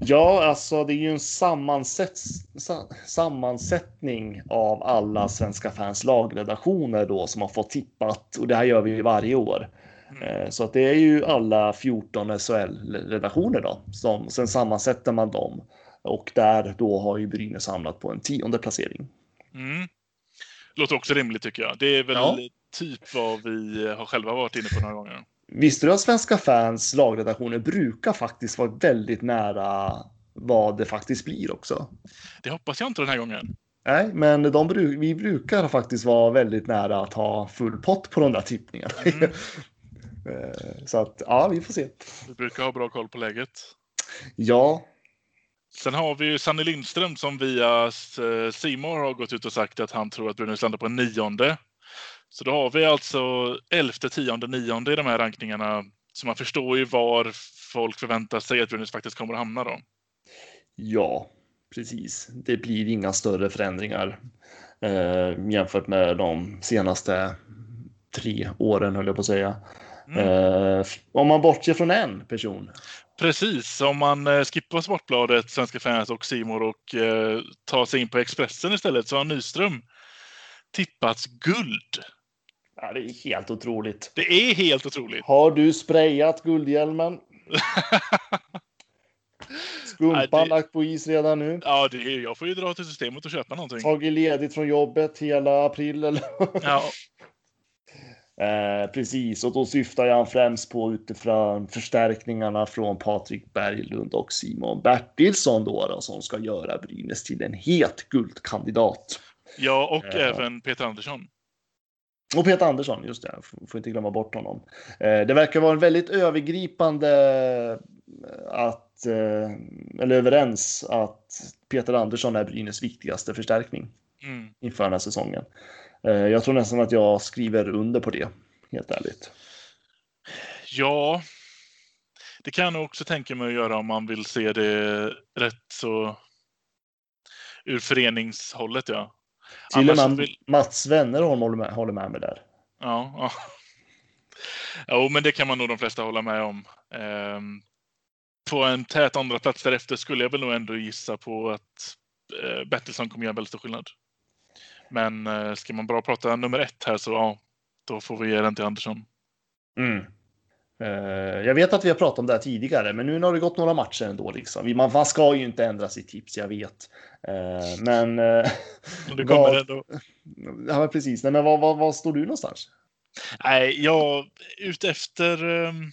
Speaker 3: Ja, alltså det är ju en sammansätt, sa, sammansättning av alla svenska fans lagredaktioner då som har fått tippat och det här gör vi ju varje år.
Speaker 2: Mm.
Speaker 3: Eh, Så att det är ju alla 14 SHL-redaktioner då. Som, sen sammansätter man dem. Och där då har ju Brynäs hamnat på en tionde placering.
Speaker 2: Mm. Låter också rimligt tycker jag. Det är väl
Speaker 3: Ja.
Speaker 2: Typ vad vi har själva varit inne på några gånger.
Speaker 3: Visste du att svenska fans lagredaktioner brukar faktiskt vara väldigt nära vad det faktiskt blir också?
Speaker 2: Det hoppas jag inte den här gången.
Speaker 3: Nej, men de vi brukar faktiskt vara väldigt nära att ha full pott på de där tippningarna.
Speaker 2: Mm.
Speaker 3: Eh, Så att ja, vi får se.
Speaker 2: Vi brukar ha bra koll på läget.
Speaker 3: Ja,
Speaker 2: Sen har vi ju Sanny Lindström som via eh, Simor har gått ut och sagt att han tror att Brynäs landar på en nionde. Så då har vi alltså elfte, tionde, nionde i de här rankningarna. Så man förstår ju var folk förväntar sig att Brynäs faktiskt kommer att hamna då.
Speaker 3: ja, precis. Det blir inga större förändringar eh, jämfört med de senaste tre åren höll jag på att säga.
Speaker 2: Mm.
Speaker 3: Eh, om man bortser från en person.
Speaker 2: Precis, om man eh, skippar Sportbladet, Svenska fans och Simor och eh, tar sig in på Expressen istället så har Nyström tippats guld.
Speaker 3: Ja, det är helt otroligt.
Speaker 2: Det är helt otroligt.
Speaker 3: Har du sprayat guldhjälmen? Skumpan
Speaker 2: Nej, det-
Speaker 3: lagt på is redan nu?
Speaker 2: Ja, det är, jag får ju dra till systemet och köpa någonting.
Speaker 3: Tagit ledigt från jobbet hela april eller?
Speaker 2: Ja,
Speaker 3: Eh, precis, och då syftar jag främst på utifrån förstärkningarna från Patrik Berglund och Simon Bertilsson då, då som ska göra Brynäs till en het guldkandidat.
Speaker 2: ja och
Speaker 3: Ja.
Speaker 2: även Peter Andersson.
Speaker 3: Och Peter Andersson, just det, får inte glömma bort honom. Eh, det verkar vara en väldigt övergripande eh, att, eh, eller överens att Peter Andersson är Brynäs viktigaste förstärkning
Speaker 2: Mm.
Speaker 3: inför den här säsongen. Jag tror nästan att jag skriver under på det, helt ärligt.
Speaker 2: Ja, det kan jag också tänka mig att göra om man vill se det rätt så ur föreningshållet. Ja,
Speaker 3: Till och med
Speaker 2: vill-
Speaker 3: Mats Wennerholm håller med, håller med mig där.
Speaker 2: ja, ja. Jo, men det kan man nog de flesta hålla med om. Ehm, på en tät andra plats därefter skulle jag väl nog ändå gissa på att eh, Bertilsson kommer göra väldigt stor skillnad. Men eh, ska man bara prata nummer ett här så ja, då får vi ge den till Andersson.
Speaker 3: Mm. Eh, jag vet att vi har pratat om det här tidigare, men nu har det gått några matcher ändå. Liksom. Man, man ska ju inte ändra sitt tips, jag vet. Eh, men... Eh,
Speaker 2: det kommer vad, ändå.
Speaker 3: Ja, precis. Nej, men vad, vad, vad står du någonstans?
Speaker 2: Nej, jag utefter... Um,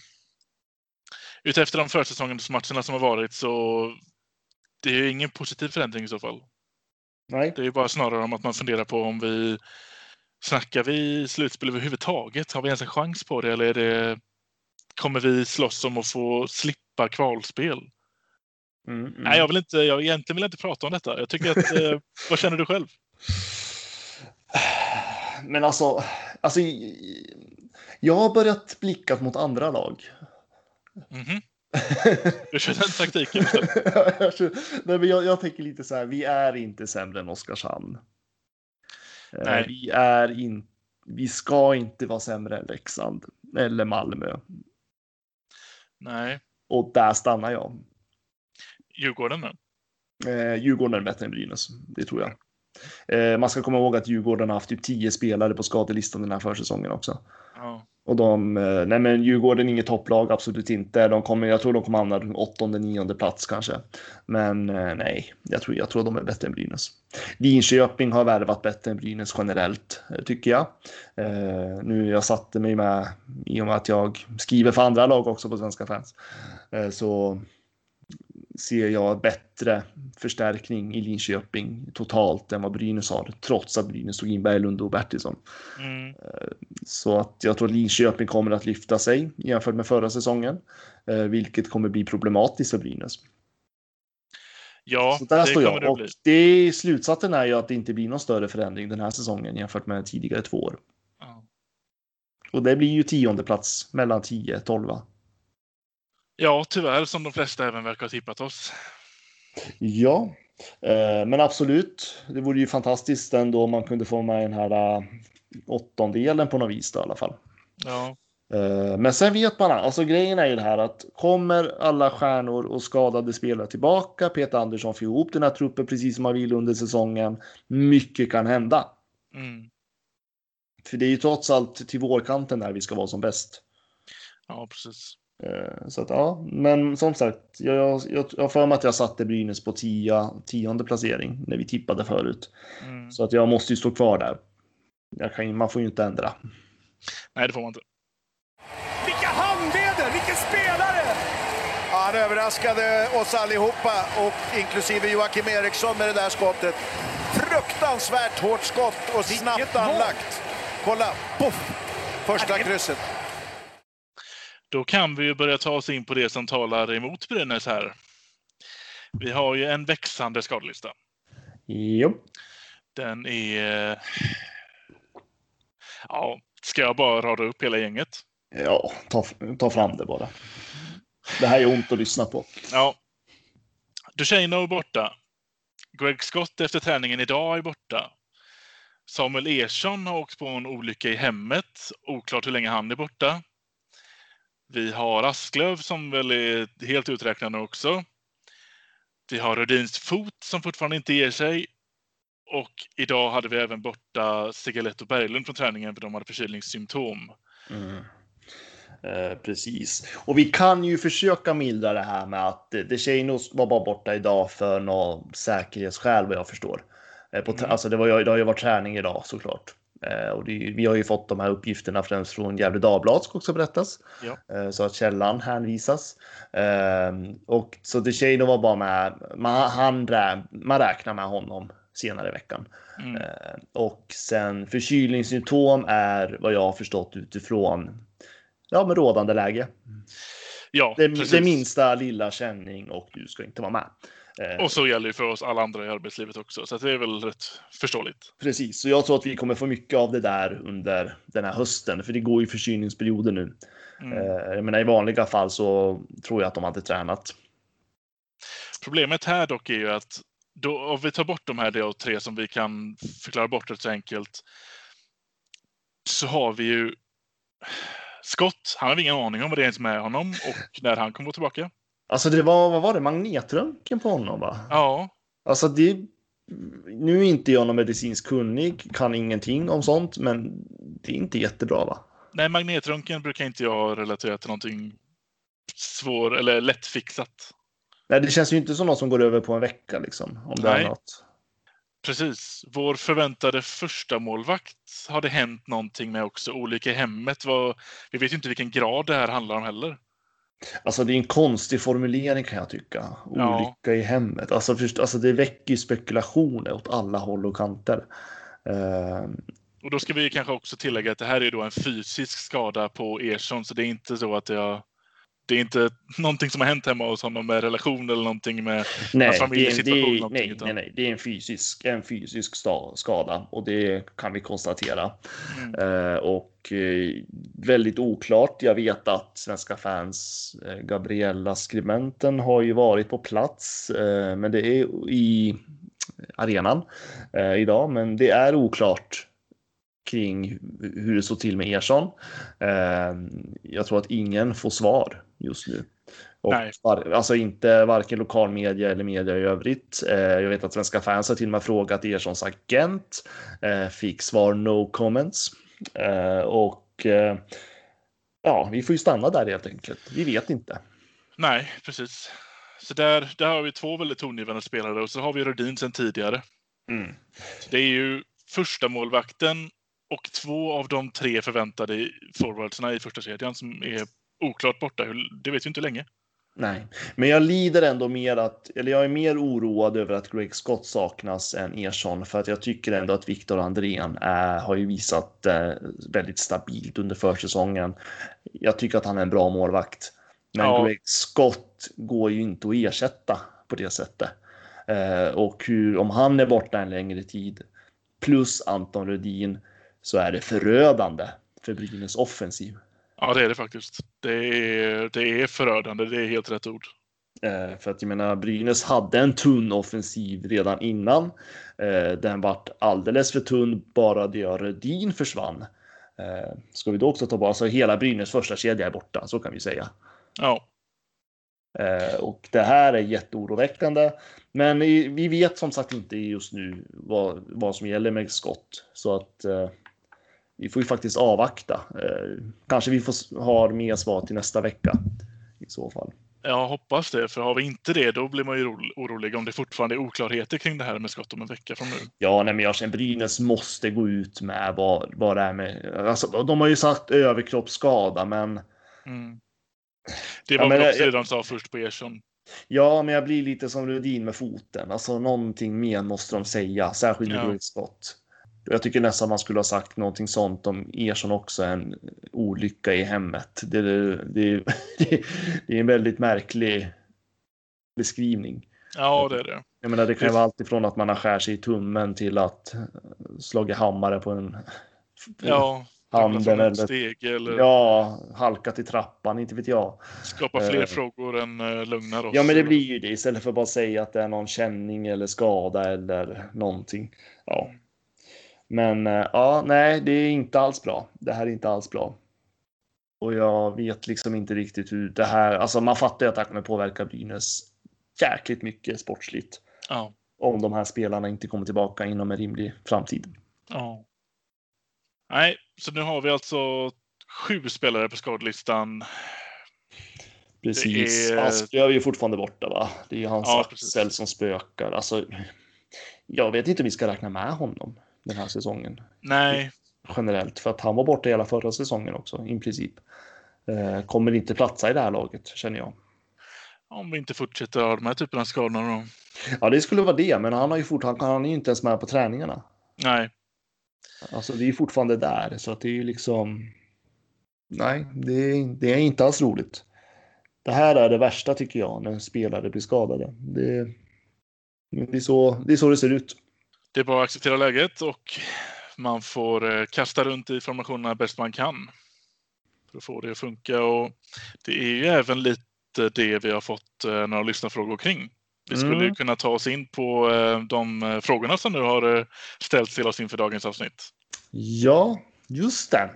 Speaker 2: utefter de försäsongsmatcherna som har varit så det är ju ingen positiv förändring i så fall.
Speaker 3: Nej.
Speaker 2: Det är ju bara snarare om att man funderar på om vi snackar vi slutspel överhuvudtaget? Har vi ens en chans på det eller är det kommer vi slåss om att få slippa kvalspel? Mm, mm. Nej, jag vill inte. Jag egentligen vill inte prata om detta. Jag tycker att. eh, vad känner du själv?
Speaker 3: Men alltså, alltså. Jag har börjat blicka mot andra lag.
Speaker 2: Mm -hmm. Du kör den taktiken
Speaker 3: Nej, men jag, jag tänker lite så här. Vi är inte sämre än Oskarshamn. Eh, Nej. Vi är inte. Vi ska inte vara sämre än Leksand eller Malmö.
Speaker 2: Nej.
Speaker 3: Och där stannar jag.
Speaker 2: Djurgården då?
Speaker 3: Eh, Djurgården är bättre än Brynäs, det tror jag. Eh, man ska komma ihåg att Djurgården har haft typ tio spelare på skadelistan den här försäsongen också.
Speaker 2: Ja.
Speaker 3: Och de, eh, nej men Djurgården är inget topplag, absolut inte. De kommer, jag tror de kommer hamna åttonde, nionde plats kanske. Men eh, nej, jag tror, jag tror de är bättre än Brynäs. Linköping har värvat bättre än Brynäs generellt, eh, tycker jag. Eh, nu jag satte mig med, i och med att jag skriver för andra lag också på Svenska fans, eh, så ser jag bättre förstärkning i Linköping totalt än vad Brynäs har, trots att Brynäs tog in Berglund och Bertilsson.
Speaker 2: Mm.
Speaker 3: Så att jag tror att Linköping kommer att lyfta sig jämfört med förra säsongen, eh, vilket kommer bli problematiskt för Brynäs.
Speaker 2: Ja,
Speaker 3: så där det står jag. Det och det, slutsatsen är ju att det inte blir någon större förändring den här säsongen jämfört med tidigare två år.
Speaker 2: Ja.
Speaker 3: Och det blir ju tionde plats mellan 10 och 12.
Speaker 2: Ja, tyvärr som de flesta även verkar ha tippat oss.
Speaker 3: Ja, eh, men absolut. Det vore ju fantastiskt ändå om man kunde få med den här uh, åttondelen på något vis då, i alla fall.
Speaker 2: Ja.
Speaker 3: Uh, men sen vet man, alltså grejen är ju det här att kommer alla stjärnor och skadade spelare tillbaka, Peter Andersson får ihop den här truppen precis som man vill under säsongen, mycket kan hända.
Speaker 2: Mm.
Speaker 3: För det är ju trots allt till vårkanten där vi ska vara som bäst.
Speaker 2: Ja, precis.
Speaker 3: Eh, så att ja, men som sagt, jag, jag, jag för mig att jag satte Brynäs på tia, tionde placering när vi tippade förut.
Speaker 2: Mm.
Speaker 3: Så att jag måste ju stå kvar där. Kan, man får ju inte ändra.
Speaker 2: Nej, det får man inte.
Speaker 4: Vilka handleder! Vilken spelare! Ja, han överraskade oss allihopa, och inklusive Joakim Eriksson med det där skottet. Fruktansvärt hårt skott och snabbt anlagt. Kolla! Poff! Första krysset.
Speaker 2: Då kan vi ju börja ta oss in på det som talar emot Brynäs här. Vi har ju en växande skadelista.
Speaker 3: Jo.
Speaker 2: Den är... Ja, ska jag bara rada upp hela gänget?
Speaker 3: Ja, ta, ta fram det bara. Det här är ont att lyssna på.
Speaker 2: Ja. Ducheno är borta. Greg Scott efter träningen idag är borta. Samuel Ersson har åkt på en olycka i hemmet. Oklart hur länge han är borta. Vi har Asklöv som väl är helt uträknad också. Vi har Rödins fot som fortfarande inte ger sig. Och idag hade vi även borta Sigaletto Berglund från träningen för de hade förkylningssymptom.
Speaker 3: Mm. Eh, precis. Och vi kan ju försöka mildra det här med att DeShanos var bara borta idag för något säkerhetsskäl vad jag förstår. Eh, på mm. Alltså det, var, det har ju varit träning idag såklart. Eh, och det, vi har ju fått de här uppgifterna främst från Gefle Dagblad ska också berättas.
Speaker 2: Ja.
Speaker 3: Eh, så att källan hänvisas. Eh, och så DeShano var bara med. Man, han, man räknar med honom senare i veckan.
Speaker 2: Mm.
Speaker 3: Och sen förkylningssymptom är vad jag har förstått utifrån ja, med rådande läge.
Speaker 2: Ja,
Speaker 3: det, det minsta lilla känning och du ska inte vara med.
Speaker 2: Eh, och så gäller det för oss alla andra i arbetslivet också, så det är väl rätt förståeligt.
Speaker 3: Precis, så jag tror att vi kommer få mycket av det där under den här hösten, för det går ju förkylningsperioder nu. Mm. Eh, jag menar, i vanliga fall så tror jag att de hade tränat.
Speaker 2: Problemet här dock är ju att då, om vi tar bort de här då tre som vi kan förklara bort rätt så enkelt, så har vi ju Scott. Han har ingen aning om vad det är med honom och när han kommer tillbaka.
Speaker 3: Alltså det var, vad var det, magnetröntgen på honom va?
Speaker 2: Ja.
Speaker 3: Alltså det, nu är inte jag någon medicinsk kunnig, kan ingenting om sånt, men det är inte jättebra va?
Speaker 2: Nej, magnetröntgen brukar inte jag relatera till någonting svår eller lättfixat.
Speaker 3: Nej, det känns ju inte som något som går över på en vecka liksom. Om det
Speaker 2: Nej.
Speaker 3: är något.
Speaker 2: Precis. Vår förväntade första målvakt har det hänt någonting med också. Olika i hemmet. Vad, vi vet ju inte vilken grad det här handlar om heller.
Speaker 3: Alltså det är en konstig formulering kan jag tycka.
Speaker 2: Ja.
Speaker 3: Olycka i hemmet. Alltså, först, alltså det väcker ju spekulationer åt alla håll och kanter. Eh,
Speaker 2: Och då ska vi kanske också tillägga att det här är då en fysisk skada på Ersson, så det är inte så att jag... Det är inte någonting som har hänt hemma hos honom med relation eller någonting med
Speaker 3: nej,
Speaker 2: familjesituation.
Speaker 3: det är, nej, nej, nej, det är en fysisk, en fysisk skada och det kan vi konstatera.
Speaker 2: Mm.
Speaker 3: Eh, och eh, väldigt oklart. Jag vet att svenska fans, eh, Gabriella skribenten har ju varit på plats, men det är i arenan idag, men det är oklart kring hur det står till med Ersson. Eh, jag tror att ingen får svar just nu. Och var, alltså inte varken lokal media eller media i övrigt. Eh, jag vet att svenska fans har till och med frågat Erssons agent. Eh, fick svar no comments. Eh, och eh, ja, vi får ju stanna där helt enkelt. Vi vet inte.
Speaker 2: Nej, precis. Så där, där har vi två väldigt tongivande spelare och så har vi Rödin sedan tidigare.
Speaker 3: Mm.
Speaker 2: Det är ju första målvakten och två av de tre förväntade forwardsarna i första kedjan som är oklart borta. Det vet vi inte länge.
Speaker 3: Nej, men jag lider ändå mer att, eller jag är mer oroad över att Greg Scott saknas än Ersson för att jag tycker ändå att Viktor Andrén är, har ju visat eh, väldigt stabilt under försäsongen. Jag tycker att han är en bra målvakt, men
Speaker 2: Ja.
Speaker 3: Greg Scott går ju inte att ersätta på det sättet. Eh, och hur, om han är borta en längre tid plus Anton Rödin så är det förödande för Brynäs offensiv.
Speaker 2: Ja, det är det faktiskt. Det är, det är förödande. Det är helt rätt ord.
Speaker 3: Eh, för att jag menar, Brynäs hade en tunn offensiv redan innan. Eh, den vart alldeles för tunn bara det Rödin försvann. Eh, ska vi då också ta bort, alltså hela Brynäs första kedja är borta, så kan vi säga.
Speaker 2: Ja,
Speaker 3: Eh, och det här är jätteoroväckande. Men vi vet som sagt inte just nu vad, vad som gäller med skott. Så att eh, vi får ju faktiskt avvakta. Eh, kanske vi får s- ha mer svar till nästa vecka i så fall.
Speaker 2: jag hoppas det. För har vi inte det, då blir man ju oro- orolig om det fortfarande är oklarheter kring det här med skott om en vecka från nu.
Speaker 3: Ja, nej, men jag känner Brynäs måste gå ut med vad, vad det är med. Alltså, de har ju sagt överkroppsskada, men
Speaker 2: Mm. Det
Speaker 3: Ja,
Speaker 2: var
Speaker 3: men
Speaker 2: väl också det de sa först på Ersson.
Speaker 3: ja, men jag blir lite som Rudin med foten. Alltså någonting mer måste de säga, särskilt med
Speaker 2: Ja.
Speaker 3: ja. Jag tycker nästan man skulle ha sagt någonting sånt om Ersson också en olycka i hemmet. Det, det, det, det är en väldigt märklig beskrivning.
Speaker 2: Ja, det är det.
Speaker 3: Jag menar, det kan vara allt ifrån att man har skär sig i tummen till att eh, slagit hammare på en
Speaker 2: Ja,
Speaker 3: handen eller
Speaker 2: steg eller
Speaker 3: Ja, halkat i trappan, inte vet jag.
Speaker 2: skapa fler
Speaker 3: Eh.
Speaker 2: frågor än uh, lugnar oss.
Speaker 3: Ja, men det blir ju det istället för att bara säga att det är någon känning eller skada eller någonting. Ja. Men eh, ja, nej, det är inte alls bra. Det här är inte alls bra. Och jag vet liksom inte riktigt hur det här, alltså man fattar ju att det här kommer påverka Brynäs jäkligt mycket sportsligt.
Speaker 2: Ja,
Speaker 3: Om de här spelarna inte kommer tillbaka inom en rimlig framtid.
Speaker 2: ja. Nej, så nu har vi alltså sju spelare på skadelistan.
Speaker 3: Precis.
Speaker 2: Är-
Speaker 3: Asplöv är ju fortfarande borta va? Det är ju hans
Speaker 2: Ja,
Speaker 3: axel som spökar. Alltså, jag vet inte om vi ska räkna med honom den här säsongen
Speaker 2: Nej,
Speaker 3: generellt. För att han var borta hela förra säsongen också i princip. Eh, kommer inte platsa i det här laget känner jag.
Speaker 2: om vi inte fortsätter ha de här typerna av skador då.
Speaker 3: Ja, det skulle vara det, men han har ju fortfarande, han är ju inte ens med på träningarna.
Speaker 2: Nej,
Speaker 3: Alltså det är fortfarande där, så att det är ju liksom. Nej, det är, det är inte alls roligt. Det här är det värsta tycker jag när spelare blir skadade. Det, det, är, så, det är så det ser ut.
Speaker 2: Det är bara att acceptera läget och man får eh, kasta runt i formationerna bäst man kan. För att få det att funka. Och det är ju även lite det vi har fått eh, några lyssnarfrågor kring. Vi skulle
Speaker 3: Mm.
Speaker 2: kunna ta oss in på eh, de frågorna som nu har ställts till oss inför dagens avsnitt.
Speaker 3: Ja, just det.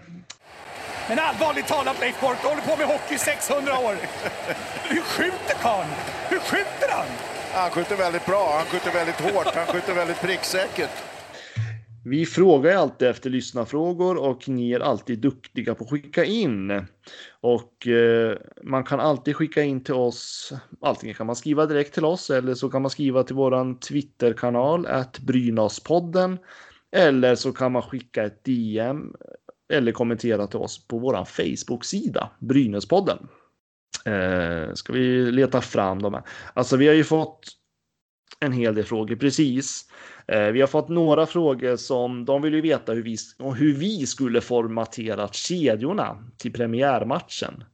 Speaker 5: Men allvarligt talat Leif Boork, du håller på med hockey i 600 år. Hur skjuter karln? Hur skjuter han?
Speaker 4: Han skjuter väldigt bra, han skjuter väldigt hårt, han skjuter väldigt pricksäkert.
Speaker 3: Vi frågar ju alltid efter lyssnarfrågor och ni är alltid duktiga på att skicka in. Och eh, man kan alltid skicka in till oss. Antingen kan man skriva direkt till oss eller så kan man skriva till våran Twitterkanal att Brynäspodden. Eller så kan man skicka ett DM eller kommentera till oss på våran Facebook-sida Brynäspodden. Eh, ska vi leta fram dem? här? Alltså, vi har ju fått en hel del frågor precis. Eh, vi har fått några frågor som de vill ju veta hur vi, hur vi skulle formaterat kedjorna till premiärmatchen.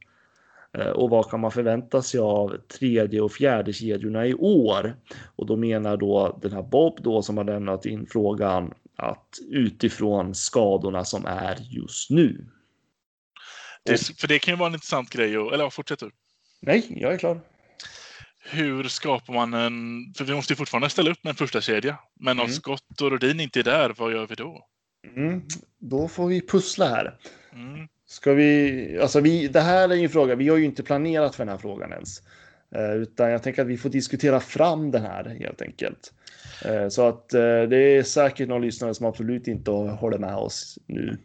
Speaker 3: Eh, och vad kan man förvänta sig av tredje och fjärde kedjorna i år? Och då menar då den här Bob då som har lämnat in frågan att utifrån skadorna som är just nu.
Speaker 2: Det, för det kan ju vara en intressant grej. Och, eller fortsätt du.
Speaker 3: Nej, jag är klar
Speaker 2: hur skapar man en... För vi måste ju fortfarande ställa upp med en första kedja. Men mm. om Scott och Rodin inte är där, vad gör vi då?
Speaker 3: Mm. Då får vi pussla här. Mm. Ska vi... Alltså vi, det här är ju en fråga, vi har ju inte planerat för den här frågan ens. Eh, utan jag tänker att vi får diskutera fram den här helt enkelt. Eh, så att eh, det är säkert någon lyssnare som absolut inte håller med oss nu.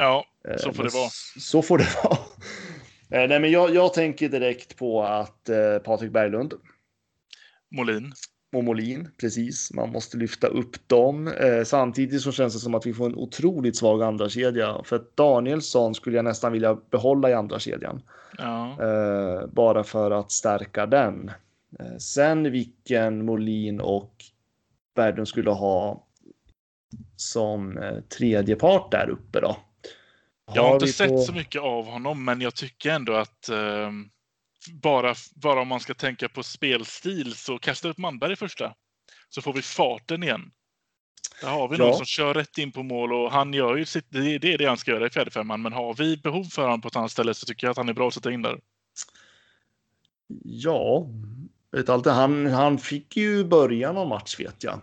Speaker 2: Ja, så får det vara.
Speaker 3: Så får det vara. Eh, nej, men jag, jag tänker direkt på att eh, Patrik Berglund.
Speaker 2: Molin.
Speaker 3: Och Molin, precis. Man måste lyfta upp dem. Eh, samtidigt så känns det som att vi får en otroligt svag andra kedja. För att Danielsson skulle jag nästan vilja behålla i andra kedjan.
Speaker 2: Ja.
Speaker 3: Eh, bara för att stärka den. Eh, sen vilken Molin och Berglund skulle ha som eh, tredje part där uppe då.
Speaker 2: Jag har inte sett på... så mycket av honom, men jag tycker ändå att eh, bara, bara om man ska tänka på spelstil så kasta upp Manberg i första. Så får vi farten igen. Där har vi ja. någon som kör rätt in på mål och han gör ju sitt, det, det är det han ska göra i fjärde femman. Men har vi behov för honom på ett annat ställe så tycker jag att han är bra att sätta in där.
Speaker 3: Ja, vet alltid, han, han fick ju början av match vet jag.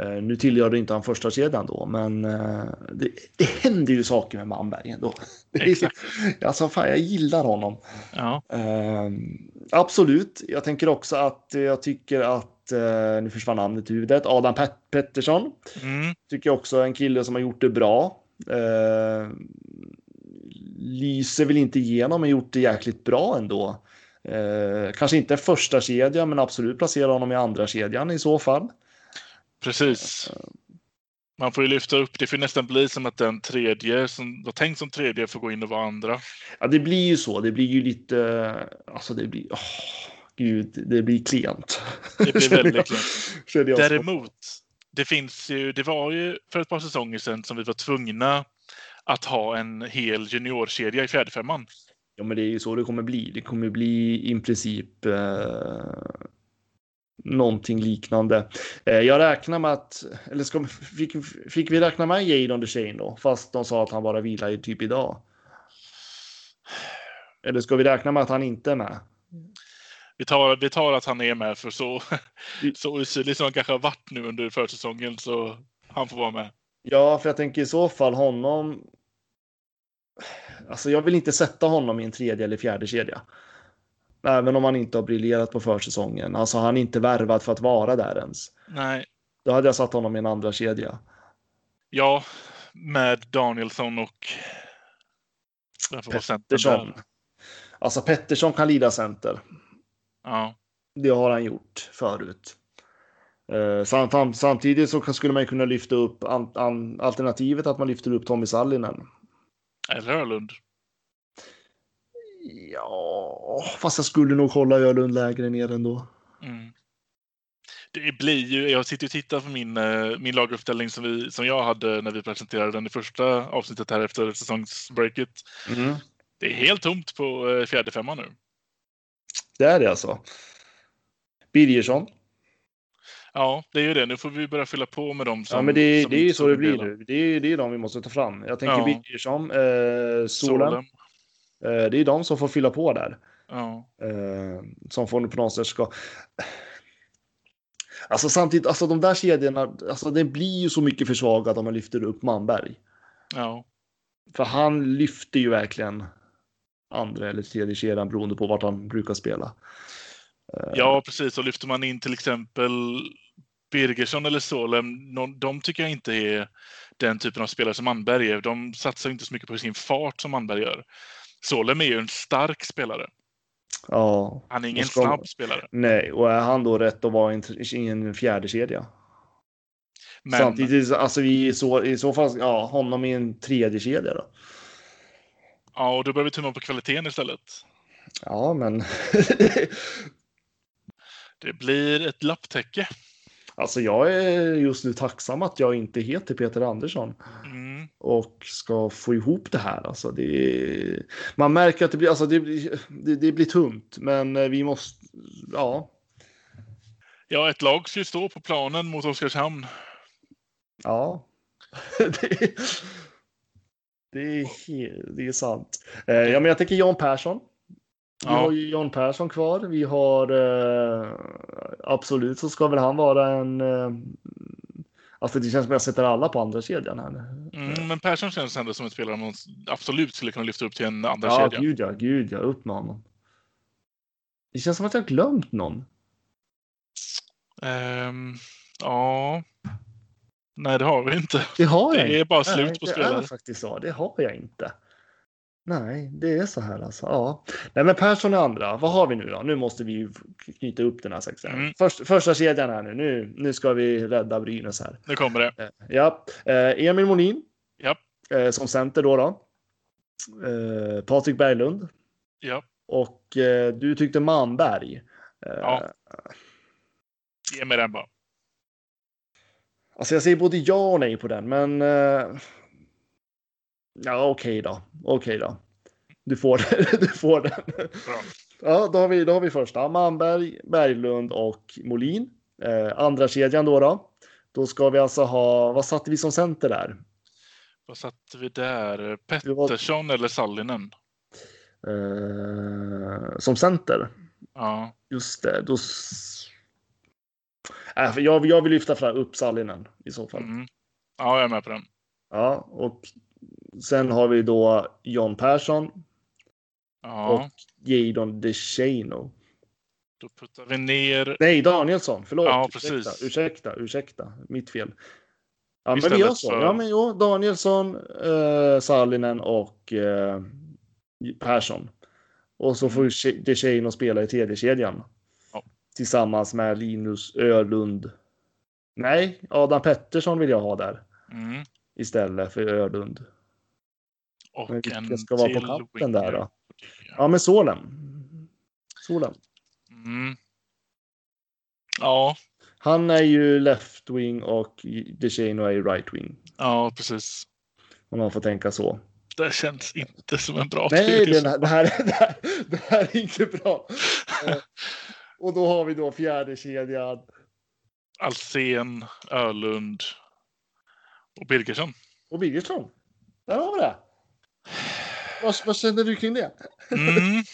Speaker 3: Uh, nu tillhörde inte han första kedjan då, men uh, det, det händer ju saker med Manberg ändå.
Speaker 2: Exakt.
Speaker 3: alltså, fan, jag gillar honom.
Speaker 2: Ja.
Speaker 3: Uh, absolut. Jag tänker också att jag tycker att, nu försvann namnet i huvudet, Adam Pet Pettersson.
Speaker 2: Mm.
Speaker 3: Tycker jag också är en kille som har gjort det bra. lyser väl inte igenom, men gjort det jäkligt bra ändå. kanske inte första kedja, men absolut placera honom i andra kedjan i så fall.
Speaker 2: Precis. Man får ju lyfta upp, det får nästan bli som att den tredje som var tänkt som tredje får gå in och vara andra.
Speaker 3: Ja, det blir ju så. Det blir ju lite, alltså det blir, oh, gud, det blir klent.
Speaker 2: Det blir väldigt klent. Däremot, det finns ju, det var ju för ett par säsonger sedan som vi var tvungna att ha en hel juniorkedja i fjärdefemman.
Speaker 3: Ja, men det är ju så det kommer bli. Det kommer bli i princip eh, någonting liknande. Eh, jag räknar med att, eller ska, fick, fick vi räkna med Jadon DeShane då? Fast de sa att han bara vilar i typ idag. Eller ska vi räkna med att han inte är med?
Speaker 2: Vi tar, vi tar att han är med för så, så osynlig som han kanske har varit nu under försäsongen så han får vara med.
Speaker 3: Ja, för jag tänker i så fall honom. Alltså, jag vill inte sätta honom i en tredje eller fjärde kedja. Även om han inte har briljerat på försäsongen. Alltså han är inte värvad för att vara där ens.
Speaker 2: Nej.
Speaker 3: Då hade jag satt honom i en andra kedja.
Speaker 2: Ja, med Danielsson och...
Speaker 3: Pettersson. Alltså Pettersson kan lida center.
Speaker 2: Ja.
Speaker 3: Det har han gjort förut. Eh, samtidigt så skulle man kunna lyfta upp alternativet att man lyfter upp Tommy Sallinen.
Speaker 2: Eller Öhlund.
Speaker 3: Ja, fast jag skulle nog hålla Ölund lägre ner ändå.
Speaker 2: Mm. Det blir ju, jag sitter och tittar på min, eh, min laguppställning som, vi, som jag hade när vi presenterade den i första avsnittet här efter säsongsbreaket.
Speaker 3: Mm.
Speaker 2: Det är helt tomt på eh, fjärde femman nu.
Speaker 3: Det är det alltså? Birgersson?
Speaker 2: Ja, det är ju det. Nu får vi börja fylla på med dem
Speaker 3: som... Ja, men det, det är ju så det blir nu. Det är, det är de vi måste ta fram. Jag tänker ja. Birgersson, eh, Solen. Solen. Eh, det är de som får fylla på där.
Speaker 2: Ja.
Speaker 3: Eh, som får på något sätt ska... Alltså samtidigt, alltså de där kedjorna, alltså det blir ju så mycket försvagat om man lyfter upp Manberg.
Speaker 2: Ja.
Speaker 3: För han lyfter ju verkligen andra eller tredje kedjan beroende på vart han brukar spela.
Speaker 2: Eh, ja, precis. Och lyfter man in till exempel Birgersson eller Solem, de tycker jag inte är... den typen av spelare som Manberg är. De satsar inte så mycket på sin fart som Manberg gör. Solem är ju en stark spelare.
Speaker 3: Ja.
Speaker 2: Han är ingen
Speaker 3: ska-
Speaker 2: snabb spelare.
Speaker 3: Nej, och är han då rätt att vara i en, fjärde kedja?
Speaker 2: Men
Speaker 3: Samtidigt, alltså vi i så, i så fall, ja, honom i en tredje kedja då.
Speaker 2: ja, och då behöver vi tumma på kvaliteten istället.
Speaker 3: Ja, men
Speaker 2: Det blir ett lapptäcke.
Speaker 3: alltså jag är just nu tacksam att jag inte heter Peter Andersson
Speaker 2: Mm.
Speaker 3: Och ska få ihop det här. Alltså det man märker att det blir, alltså det blir, det, det blir tunt, men eh, vi måste, ja,
Speaker 2: Ja, ett lag ska ju stå på planen mot Oskarshamn.
Speaker 3: ja. det, är, det, är, det är sant. Eh, ja, men jag tänker Jan Persson. Vi
Speaker 2: Ja.
Speaker 3: har ju Jan Persson kvar. Vi har eh, absolut så ska väl han vara en. Eh, alltså det känns som jag sätter alla på andra kedjan här nu.
Speaker 2: Mm, men Persson känns ändå som en spelare man absolut skulle kunna lyfta upp till en andra
Speaker 3: Ja,
Speaker 2: kedja.
Speaker 3: gud ja, gud ja, upp med honom. Det känns som att jag har glömt någon.
Speaker 2: Ehm, ja. Nej, det har vi inte.
Speaker 3: Det har
Speaker 2: Det
Speaker 3: jag
Speaker 2: är
Speaker 3: inte.
Speaker 2: bara slut
Speaker 3: Nej,
Speaker 2: på
Speaker 3: det
Speaker 2: spelare.
Speaker 3: är faktiskt så. Det har jag inte. Nej, det är så här alltså. Ja, nej, men Persson är andra. Vad har vi nu då? Nu måste vi knyta upp den här sexan.
Speaker 2: Mm.
Speaker 3: Först, första kedjan här nu. nu. Nu ska vi rädda Brynäs här.
Speaker 2: Nu kommer det.
Speaker 3: Eh, Ja, eh, Emil Molin.
Speaker 2: Ja.
Speaker 3: Eh, som center då. då. Patrik Berglund.
Speaker 2: Ja,
Speaker 3: Och du tyckte Manberg.
Speaker 2: Ja. ge mig den bara.
Speaker 3: Alltså jag säger både ja och nej på den, men. Ja, okej då. Okej då. Du får, du får den.
Speaker 2: Bra.
Speaker 3: Ja, då har vi, då har vi första. Manberg, Berglund och Molin. Eh, andra kedjan då, då. Då ska vi alltså ha, vad satte vi som center där?
Speaker 2: Vad satte vi där? Pettersson eller Sallinen?
Speaker 3: Eh, som center.
Speaker 2: Ja,
Speaker 3: Just det, då... Äh, jag, jag vill lyfta fram upp Sallinen i så fall.
Speaker 2: mm. ja jag är med på den.
Speaker 3: Ja, och sen har vi då John Persson
Speaker 2: Ja,
Speaker 3: och Jadon DeShano.
Speaker 2: då puttar vi ner.
Speaker 3: Nej, Danielsson. Förlåt.
Speaker 2: Ja,
Speaker 3: ursäkta,
Speaker 2: precis.
Speaker 3: ursäkta, ursäkta. Mitt fel. Ja, men vi gör så.
Speaker 2: för-
Speaker 3: Ja, men jo, Danielsson, eh, Sallinen och eh, Persson. Och så får mm. DeShano spela i tredje kedjan.
Speaker 2: Ja.
Speaker 3: Tillsammans med Linus Ölund. Nej, Adam Pettersson vill jag ha där
Speaker 2: Mm.
Speaker 3: istället för Ölund.
Speaker 2: Och
Speaker 3: vilka
Speaker 2: en
Speaker 3: ska vara på kanten där då? Ja, men Solen. Solen.
Speaker 2: Mm. Ja,
Speaker 3: Han är ju left wing och DeShano är ju right wing.
Speaker 2: ja, precis.
Speaker 3: Om man får tänka så.
Speaker 2: Det känns inte som en bra
Speaker 3: Nej, det här, det, här, det, här, är inte bra. Och då har vi då fjärde kedjan.
Speaker 2: Alsen, Ölund och Birgersson.
Speaker 3: Och Birgersson. Där har vi det. Vad, vad känner du kring det?
Speaker 2: Mm.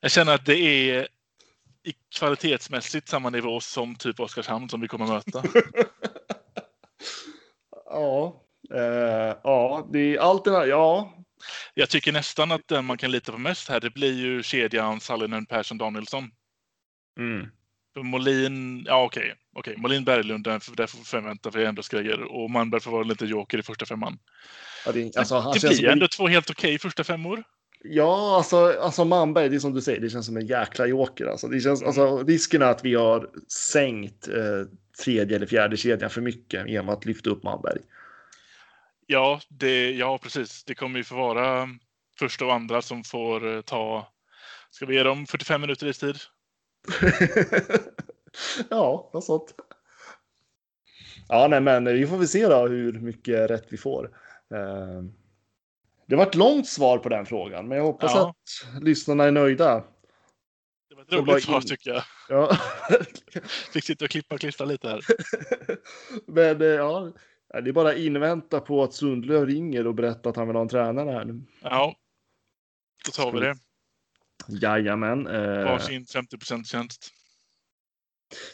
Speaker 2: Jag känner att det är i kvalitetsmässigt samma nivå som typ Oskarshamn som vi kommer möta.
Speaker 3: ja, eh, ja, det är alternativ. Ja,
Speaker 2: Jag tycker nästan att den man kan lita på mest här, det blir ju kedjan Sallinen, Persson, Danielsson.
Speaker 3: mm.
Speaker 2: För Molin, ja okej, okej, Molin, Berglund, där där får vi ändå grejer. Och Manberg får vara lite joker i första femman.
Speaker 3: ja, det, alltså,
Speaker 2: det
Speaker 3: känns
Speaker 2: blir
Speaker 3: som
Speaker 2: ändå två helt okej första femmor.
Speaker 3: Ja, alltså, alltså Manberg, det är som du säger, det känns som en jäkla joker. Alltså, det känns, alltså, risken är att vi har sänkt eh, tredje eller fjärde kedjan för mycket genom att lyfta upp Manberg.
Speaker 2: Ja, det, ja, precis. Det kommer ju få vara första och andra som får eh, ta... Ska vi ge dem 45 minuter i tid?
Speaker 3: ja, något sånt. Ja, nej, men vi får väl se då hur mycket rätt vi får. Eh, Det var ett långt svar på den frågan, men jag hoppas
Speaker 2: Ja.
Speaker 3: att lyssnarna är nöjda.
Speaker 2: Det var ett roligt svar tycker jag.
Speaker 3: Ja.
Speaker 2: Fick sitta och klippa och klistra lite här.
Speaker 3: men eh, ja, det är bara invänta på att Sundlöv ringer och berättar att han vill ha en tränare här nu.
Speaker 2: Ja, då tar vi det.
Speaker 3: Jajamän. Eh,
Speaker 2: Varsin 50% tjänst.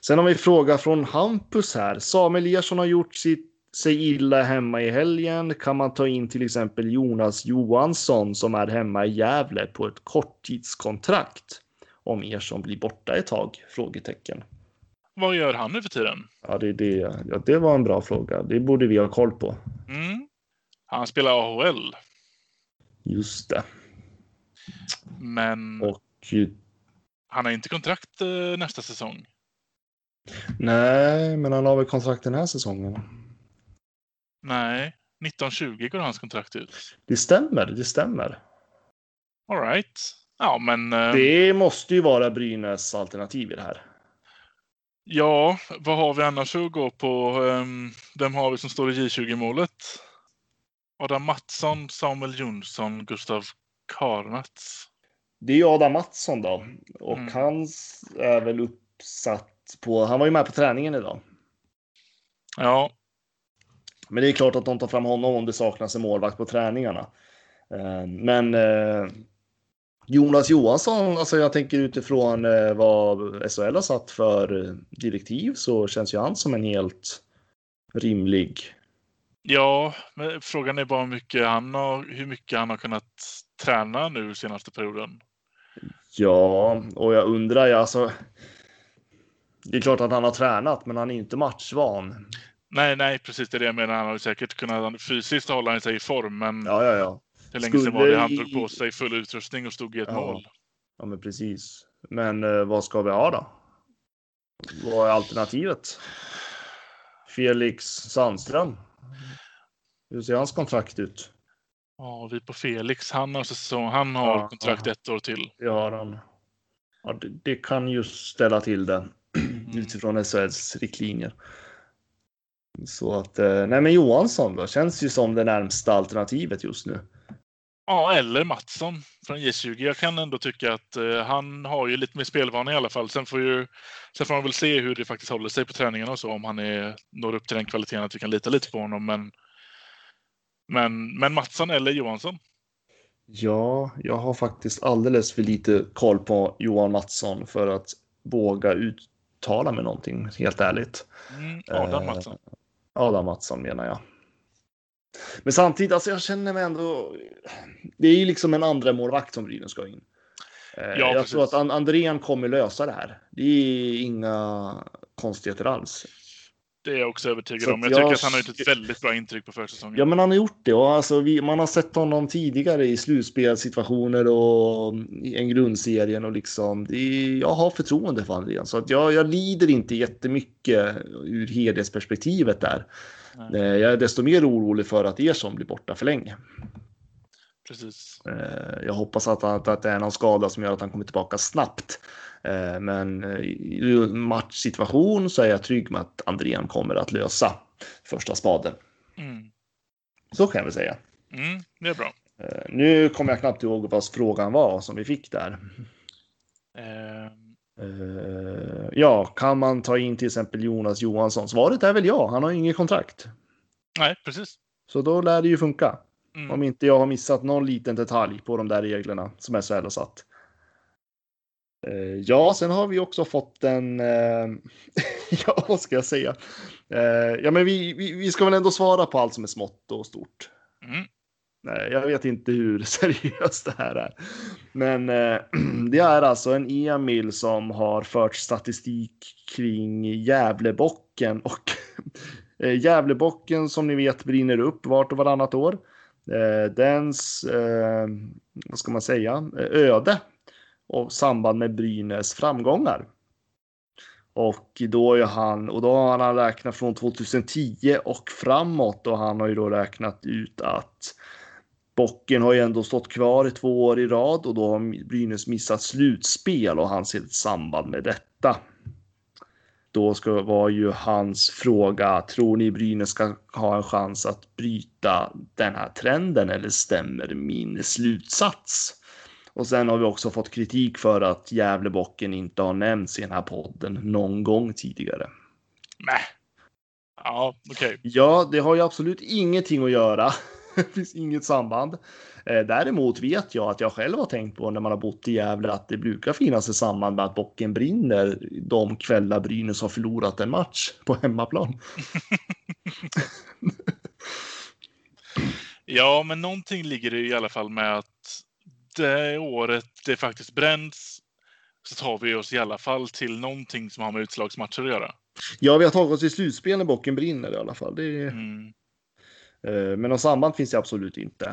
Speaker 3: Sen har vi en fråga från Hampus här. Samuel Ersson har gjort sitt, sig illa hemma i helgen. Kan man ta in till exempel Jonas Johansson som är hemma i Gävle på ett korttidskontrakt? Om Ersson blir borta ett tag? Frågetecken.
Speaker 2: vad gör han nu för tiden?
Speaker 3: Ja, det, det, ja, det var en bra fråga. Det borde vi ha koll på.
Speaker 2: Mm. Han spelar AHL.
Speaker 3: Just det.
Speaker 2: Men
Speaker 3: Och
Speaker 2: han har inte kontrakt eh, nästa säsong.
Speaker 3: Nej, men han har väl kontrakt den här säsongen.
Speaker 2: Nej, 1920 går hans kontrakt ut.
Speaker 3: Det stämmer, det stämmer.
Speaker 2: All right. Ja, men eh,
Speaker 3: Det måste ju vara Brynäs alternativ i det här.
Speaker 2: ja, vad har vi annars att gå på? Um, vem har vi som står i J20-målet? Adam Mattsson, Samuel Jonsson, Gustav Karnats.
Speaker 3: Det är ju Adam Mattsson då. Och
Speaker 2: Mm.
Speaker 3: han är väl uppsatt på, han var ju med på träningen idag.
Speaker 2: Ja,
Speaker 3: Men det är klart att de tar fram honom om det saknas en målvakt på träningarna. Eh, Men eh, Jonas Johansson, alltså jag tänker utifrån eh, vad SHL har satt för direktiv så känns ju han som en helt rimlig.
Speaker 2: ja men frågan är bara hur mycket, han har, hur mycket han har kunnat träna nu senaste perioden.
Speaker 3: Ja, och jag undrar ju alltså. Det är klart att han har tränat, men han är inte matchvan.
Speaker 2: Nej, nej, precis det är det jag menar. Han har säkert kunnat fysiskt hålla sig i form, men
Speaker 3: Ja, ja, ja.
Speaker 2: hur länge sedan var
Speaker 3: skulle
Speaker 2: det han drog på sig full utrustning och stod i ett
Speaker 3: Ja.
Speaker 2: mål?
Speaker 3: Ja, men precis. Men eh, vad ska vi ha då? Vad är alternativet? Felix Sandström. Hur ser hans kontrakt ut?
Speaker 2: Ja, vi på Felix, han har, säsong, han har
Speaker 3: Ja,
Speaker 2: kontrakt
Speaker 3: ja.
Speaker 2: ett år till.
Speaker 3: Det har han. Ja, det, det kan ju ställa till det utifrån SHLs riktlinjer. Så att, eh, nej men Johansson då, känns ju som det närmsta alternativet just nu.
Speaker 2: Ja, eller Mattsson från J20. Jag kan ändå tycka att eh, han har ju lite mer spelvana i alla fall. Sen får, ju, sen får man väl se hur det faktiskt håller sig på träningarna och så, om han är, når upp till den kvaliteten att vi kan lita lite på honom. Men, men, men Mattsson eller Johansson?
Speaker 3: Ja, jag har faktiskt alldeles för lite koll på Johan Mattsson för att våga uttala mig någonting, helt ärligt.
Speaker 2: Mm, Adam
Speaker 3: Eh,
Speaker 2: Mattsson.
Speaker 3: Adam Mattsson menar jag. Men samtidigt, alltså jag känner mig ändå... Det är ju liksom en andra målvakt som Brynäs ska in. Eh, jag
Speaker 2: precis.
Speaker 3: tror att And- Andrén kommer lösa det här. Det är inga konstigheter alls.
Speaker 2: Det är jag också övertygad
Speaker 3: så
Speaker 2: om.
Speaker 3: att
Speaker 2: Jag tycker
Speaker 3: jag
Speaker 2: att han har gjort ett väldigt bra intryck på försäsongen.
Speaker 3: Ja, men han har gjort det och alltså vi, man har sett honom tidigare i slutspelssituationer och i en grundserien och liksom. Är, jag har förtroende för Andrén så att jag, jag lider inte jättemycket ur helhetsperspektivet där.
Speaker 2: Nej.
Speaker 3: Eh, Jag är desto mer orolig för att Ersson blir borta för länge.
Speaker 2: Precis.
Speaker 3: Eh, Jag hoppas att, att, att det är någon skada som gör att han kommer tillbaka snabbt. Eh, Men eh, i matchsituation så är jag trygg med att Andrén kommer att lösa första spaden.
Speaker 2: Mm.
Speaker 3: Så kan väl säga.
Speaker 2: Mm, det är bra.
Speaker 3: Nu kommer jag knappt ihåg vad frågan var som vi fick där.
Speaker 2: Eh,
Speaker 3: Ja, kan man ta in till exempel Jonas Johansson? Svaret är väl ja, han har inget kontrakt.
Speaker 2: nej, precis.
Speaker 3: Så då lär det ju funka.
Speaker 2: Mm.
Speaker 3: Om inte jag har missat någon liten detalj på de där reglerna som SHL har satt. Eh, Ja, sen har vi också fått en... eh, ja, vad ska jag säga? Eh, Ja, men vi, vi, vi ska väl ändå svara på allt som är smått och stort.
Speaker 2: Mm.
Speaker 3: Nej, jag vet inte hur seriöst det här är. Men eh, det är alltså en Emil som har fört statistik kring Gävlebocken och eh, Gävlebocken som ni vet brinner upp vart och varannat år. Eh, dens, eh, vad ska man säga, öde och samband med Brynäs framgångar. Och då är han, och då har han räknat från 2010 och framåt och han har ju då räknat ut att Bocken har ju ändå stått kvar i två år i rad och då har Brynäs missat slutspel och han ser ett samband med detta. Då ska vara ju hans fråga, tror ni Brynäs ska ha en chans att bryta den här trenden eller stämmer min slutsats? Och sen har vi också fått kritik för att Gävlebocken inte har nämnts i den här podden någon gång tidigare.
Speaker 2: Nej. Ja, okej.
Speaker 3: Ja, det har ju absolut ingenting att göra. Det finns inget samband. Eh, Däremot vet jag att jag själv har tänkt på när man har bott i Gävle att det brukar finnas ett samband med att bocken brinner de kvällar Brynäs har förlorat en match på hemmaplan.
Speaker 2: Ja, men någonting ligger det i alla fall med att det året det faktiskt bränns så tar vi oss i alla fall till någonting som har med utslagsmatcher att göra.
Speaker 3: Ja, vi har tagit oss till slutspel när bocken brinner i alla fall. Det.
Speaker 2: Mm.
Speaker 3: Eh, Men något samband finns det absolut inte.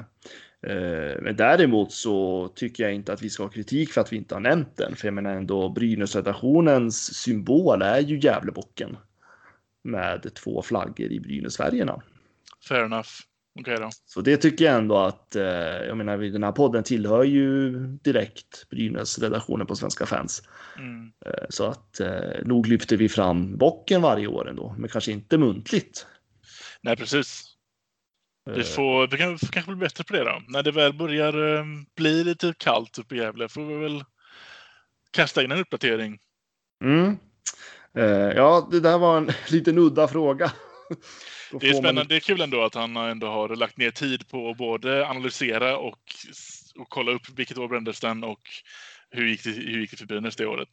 Speaker 3: Eh, Men däremot så tycker jag inte att vi ska ha kritik för att vi inte har nämnt den. För jag menar ändå Brynäs-redaktionens symbol är ju Gävlebocken. Med två flaggor i Brynäsfärgerna.
Speaker 2: Fair enough. Okej då.
Speaker 3: Så det tycker jag ändå att, eh, jag menar den här podden tillhör ju direkt Brynäs-redaktionen på Svenska fans.
Speaker 2: Mm.
Speaker 3: Så att nog lyfter vi fram bocken varje år ändå, men kanske inte muntligt.
Speaker 2: Nej, precis. Vi,
Speaker 3: Eh,
Speaker 2: får, vi kan kanske bli bättre på det då. När det väl börjar eh, bli lite kallt uppe i Gävle får vi väl kasta in en uppdatering.
Speaker 3: Mm. Eh, ja, det där var en liten udda fråga.
Speaker 2: Det är
Speaker 3: får man-
Speaker 2: spännande. Det är kul ändå att han ändå har lagt ner tid på att både analysera och, och kolla upp vilket år brändes den och hur gick det, hur gick det för Brynäs det året.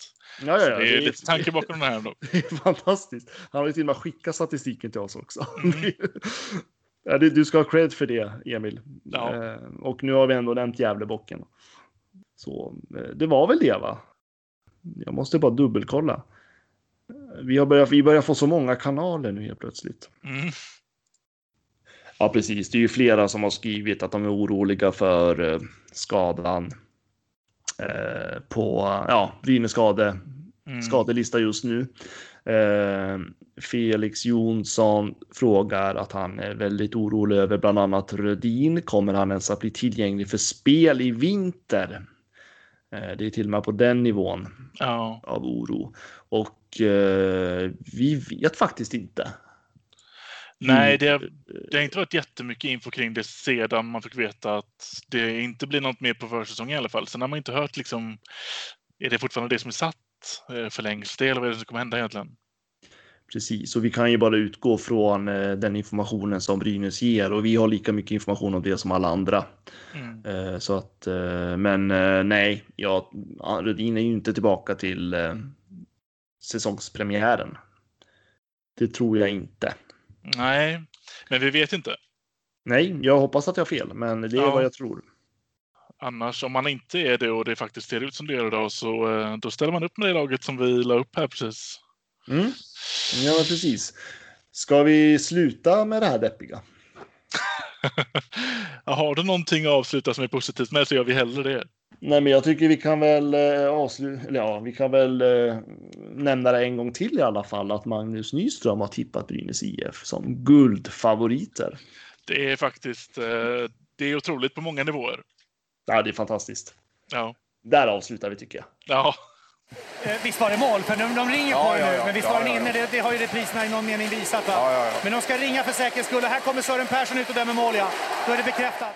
Speaker 3: Ja, ja, ja,
Speaker 2: det är lite tanke bakom den här ändå.
Speaker 3: Det är fantastiskt. Han har ju till och med skickat statistiken till oss också.
Speaker 2: Mm.
Speaker 3: ja, det, du ska ha cred för det, Emil.
Speaker 2: Ja.
Speaker 3: Eh, och nu har vi ändå nämnt Gävlebocken. Så eh, det var väl det, va? Jag måste bara dubbelkolla. Vi, har börjat, vi börjar få så många kanaler nu helt plötsligt.
Speaker 2: Mm.
Speaker 3: Ja, precis. Det är ju flera som har skrivit att de är oroliga för eh, skadan eh, på ja, Brynäs skade,
Speaker 2: Mm.
Speaker 3: skadelista just nu. Eh, Felix Jonsson frågar att han är väldigt orolig över bland annat Rödin. Kommer han ens att bli tillgänglig för spel i vinter? Eh, det är till och med på den nivån
Speaker 2: Ja.
Speaker 3: av oro. Och eh, vi vet faktiskt inte.
Speaker 2: Nej, det, har- det har inte varit jättemycket info kring det sedan man fick veta att det inte blir något mer på försäsongen i alla fall. Sen har man inte hört liksom, är det fortfarande det som är satt? Eh, Förlängs det eller vad är det som kommer hända egentligen?
Speaker 3: Precis, och vi kan ju bara utgå från eh, den informationen som Brynäs ger och vi har lika mycket information om det som alla andra.
Speaker 2: Mm.
Speaker 3: Eh, Så att, men nej, ja, Rudin är ju inte tillbaka till säsongspremiären. Det tror jag inte.
Speaker 2: Nej, men vi vet inte.
Speaker 3: Nej, jag hoppas att jag har fel, men det är
Speaker 2: Ja.
Speaker 3: vad jag tror.
Speaker 2: Annars, om man inte är det och det faktiskt ser ut som det gör idag, så eh, då ställer man upp med det laget som vi la upp här precis.
Speaker 3: Mm. Ja, precis. Ska vi sluta med det här deppiga?
Speaker 2: Har du någonting att avsluta som är positivt med så gör vi hellre det.
Speaker 3: Nej, men jag tycker vi kan väl eh, avsluta, eller ja, vi kan väl eh, nämna det en gång till i alla fall att Magnus Nyström har tippat Brynäs IF som guldfavoriter.
Speaker 2: Det är faktiskt eh, det är otroligt på många nivåer.
Speaker 3: Ja, det är fantastiskt.
Speaker 2: Ja,
Speaker 3: Där avslutar vi tycker jag.
Speaker 2: ja.
Speaker 5: Eh, visst var det mål? För de, de ringer
Speaker 4: Ja,
Speaker 5: på det
Speaker 4: ja,
Speaker 5: nu.
Speaker 4: ja.
Speaker 5: Men visst
Speaker 4: Ja,
Speaker 5: var den
Speaker 4: ja,
Speaker 5: inne?
Speaker 4: ja.
Speaker 5: Det, det har ju repriserna i någon mening visat. Va?
Speaker 4: Ja, ja, ja.
Speaker 5: Men de ska ringa för säkerhets skull. Och här kommer Sören Persson ut och dömer mål, ja. Då är det bekräftat.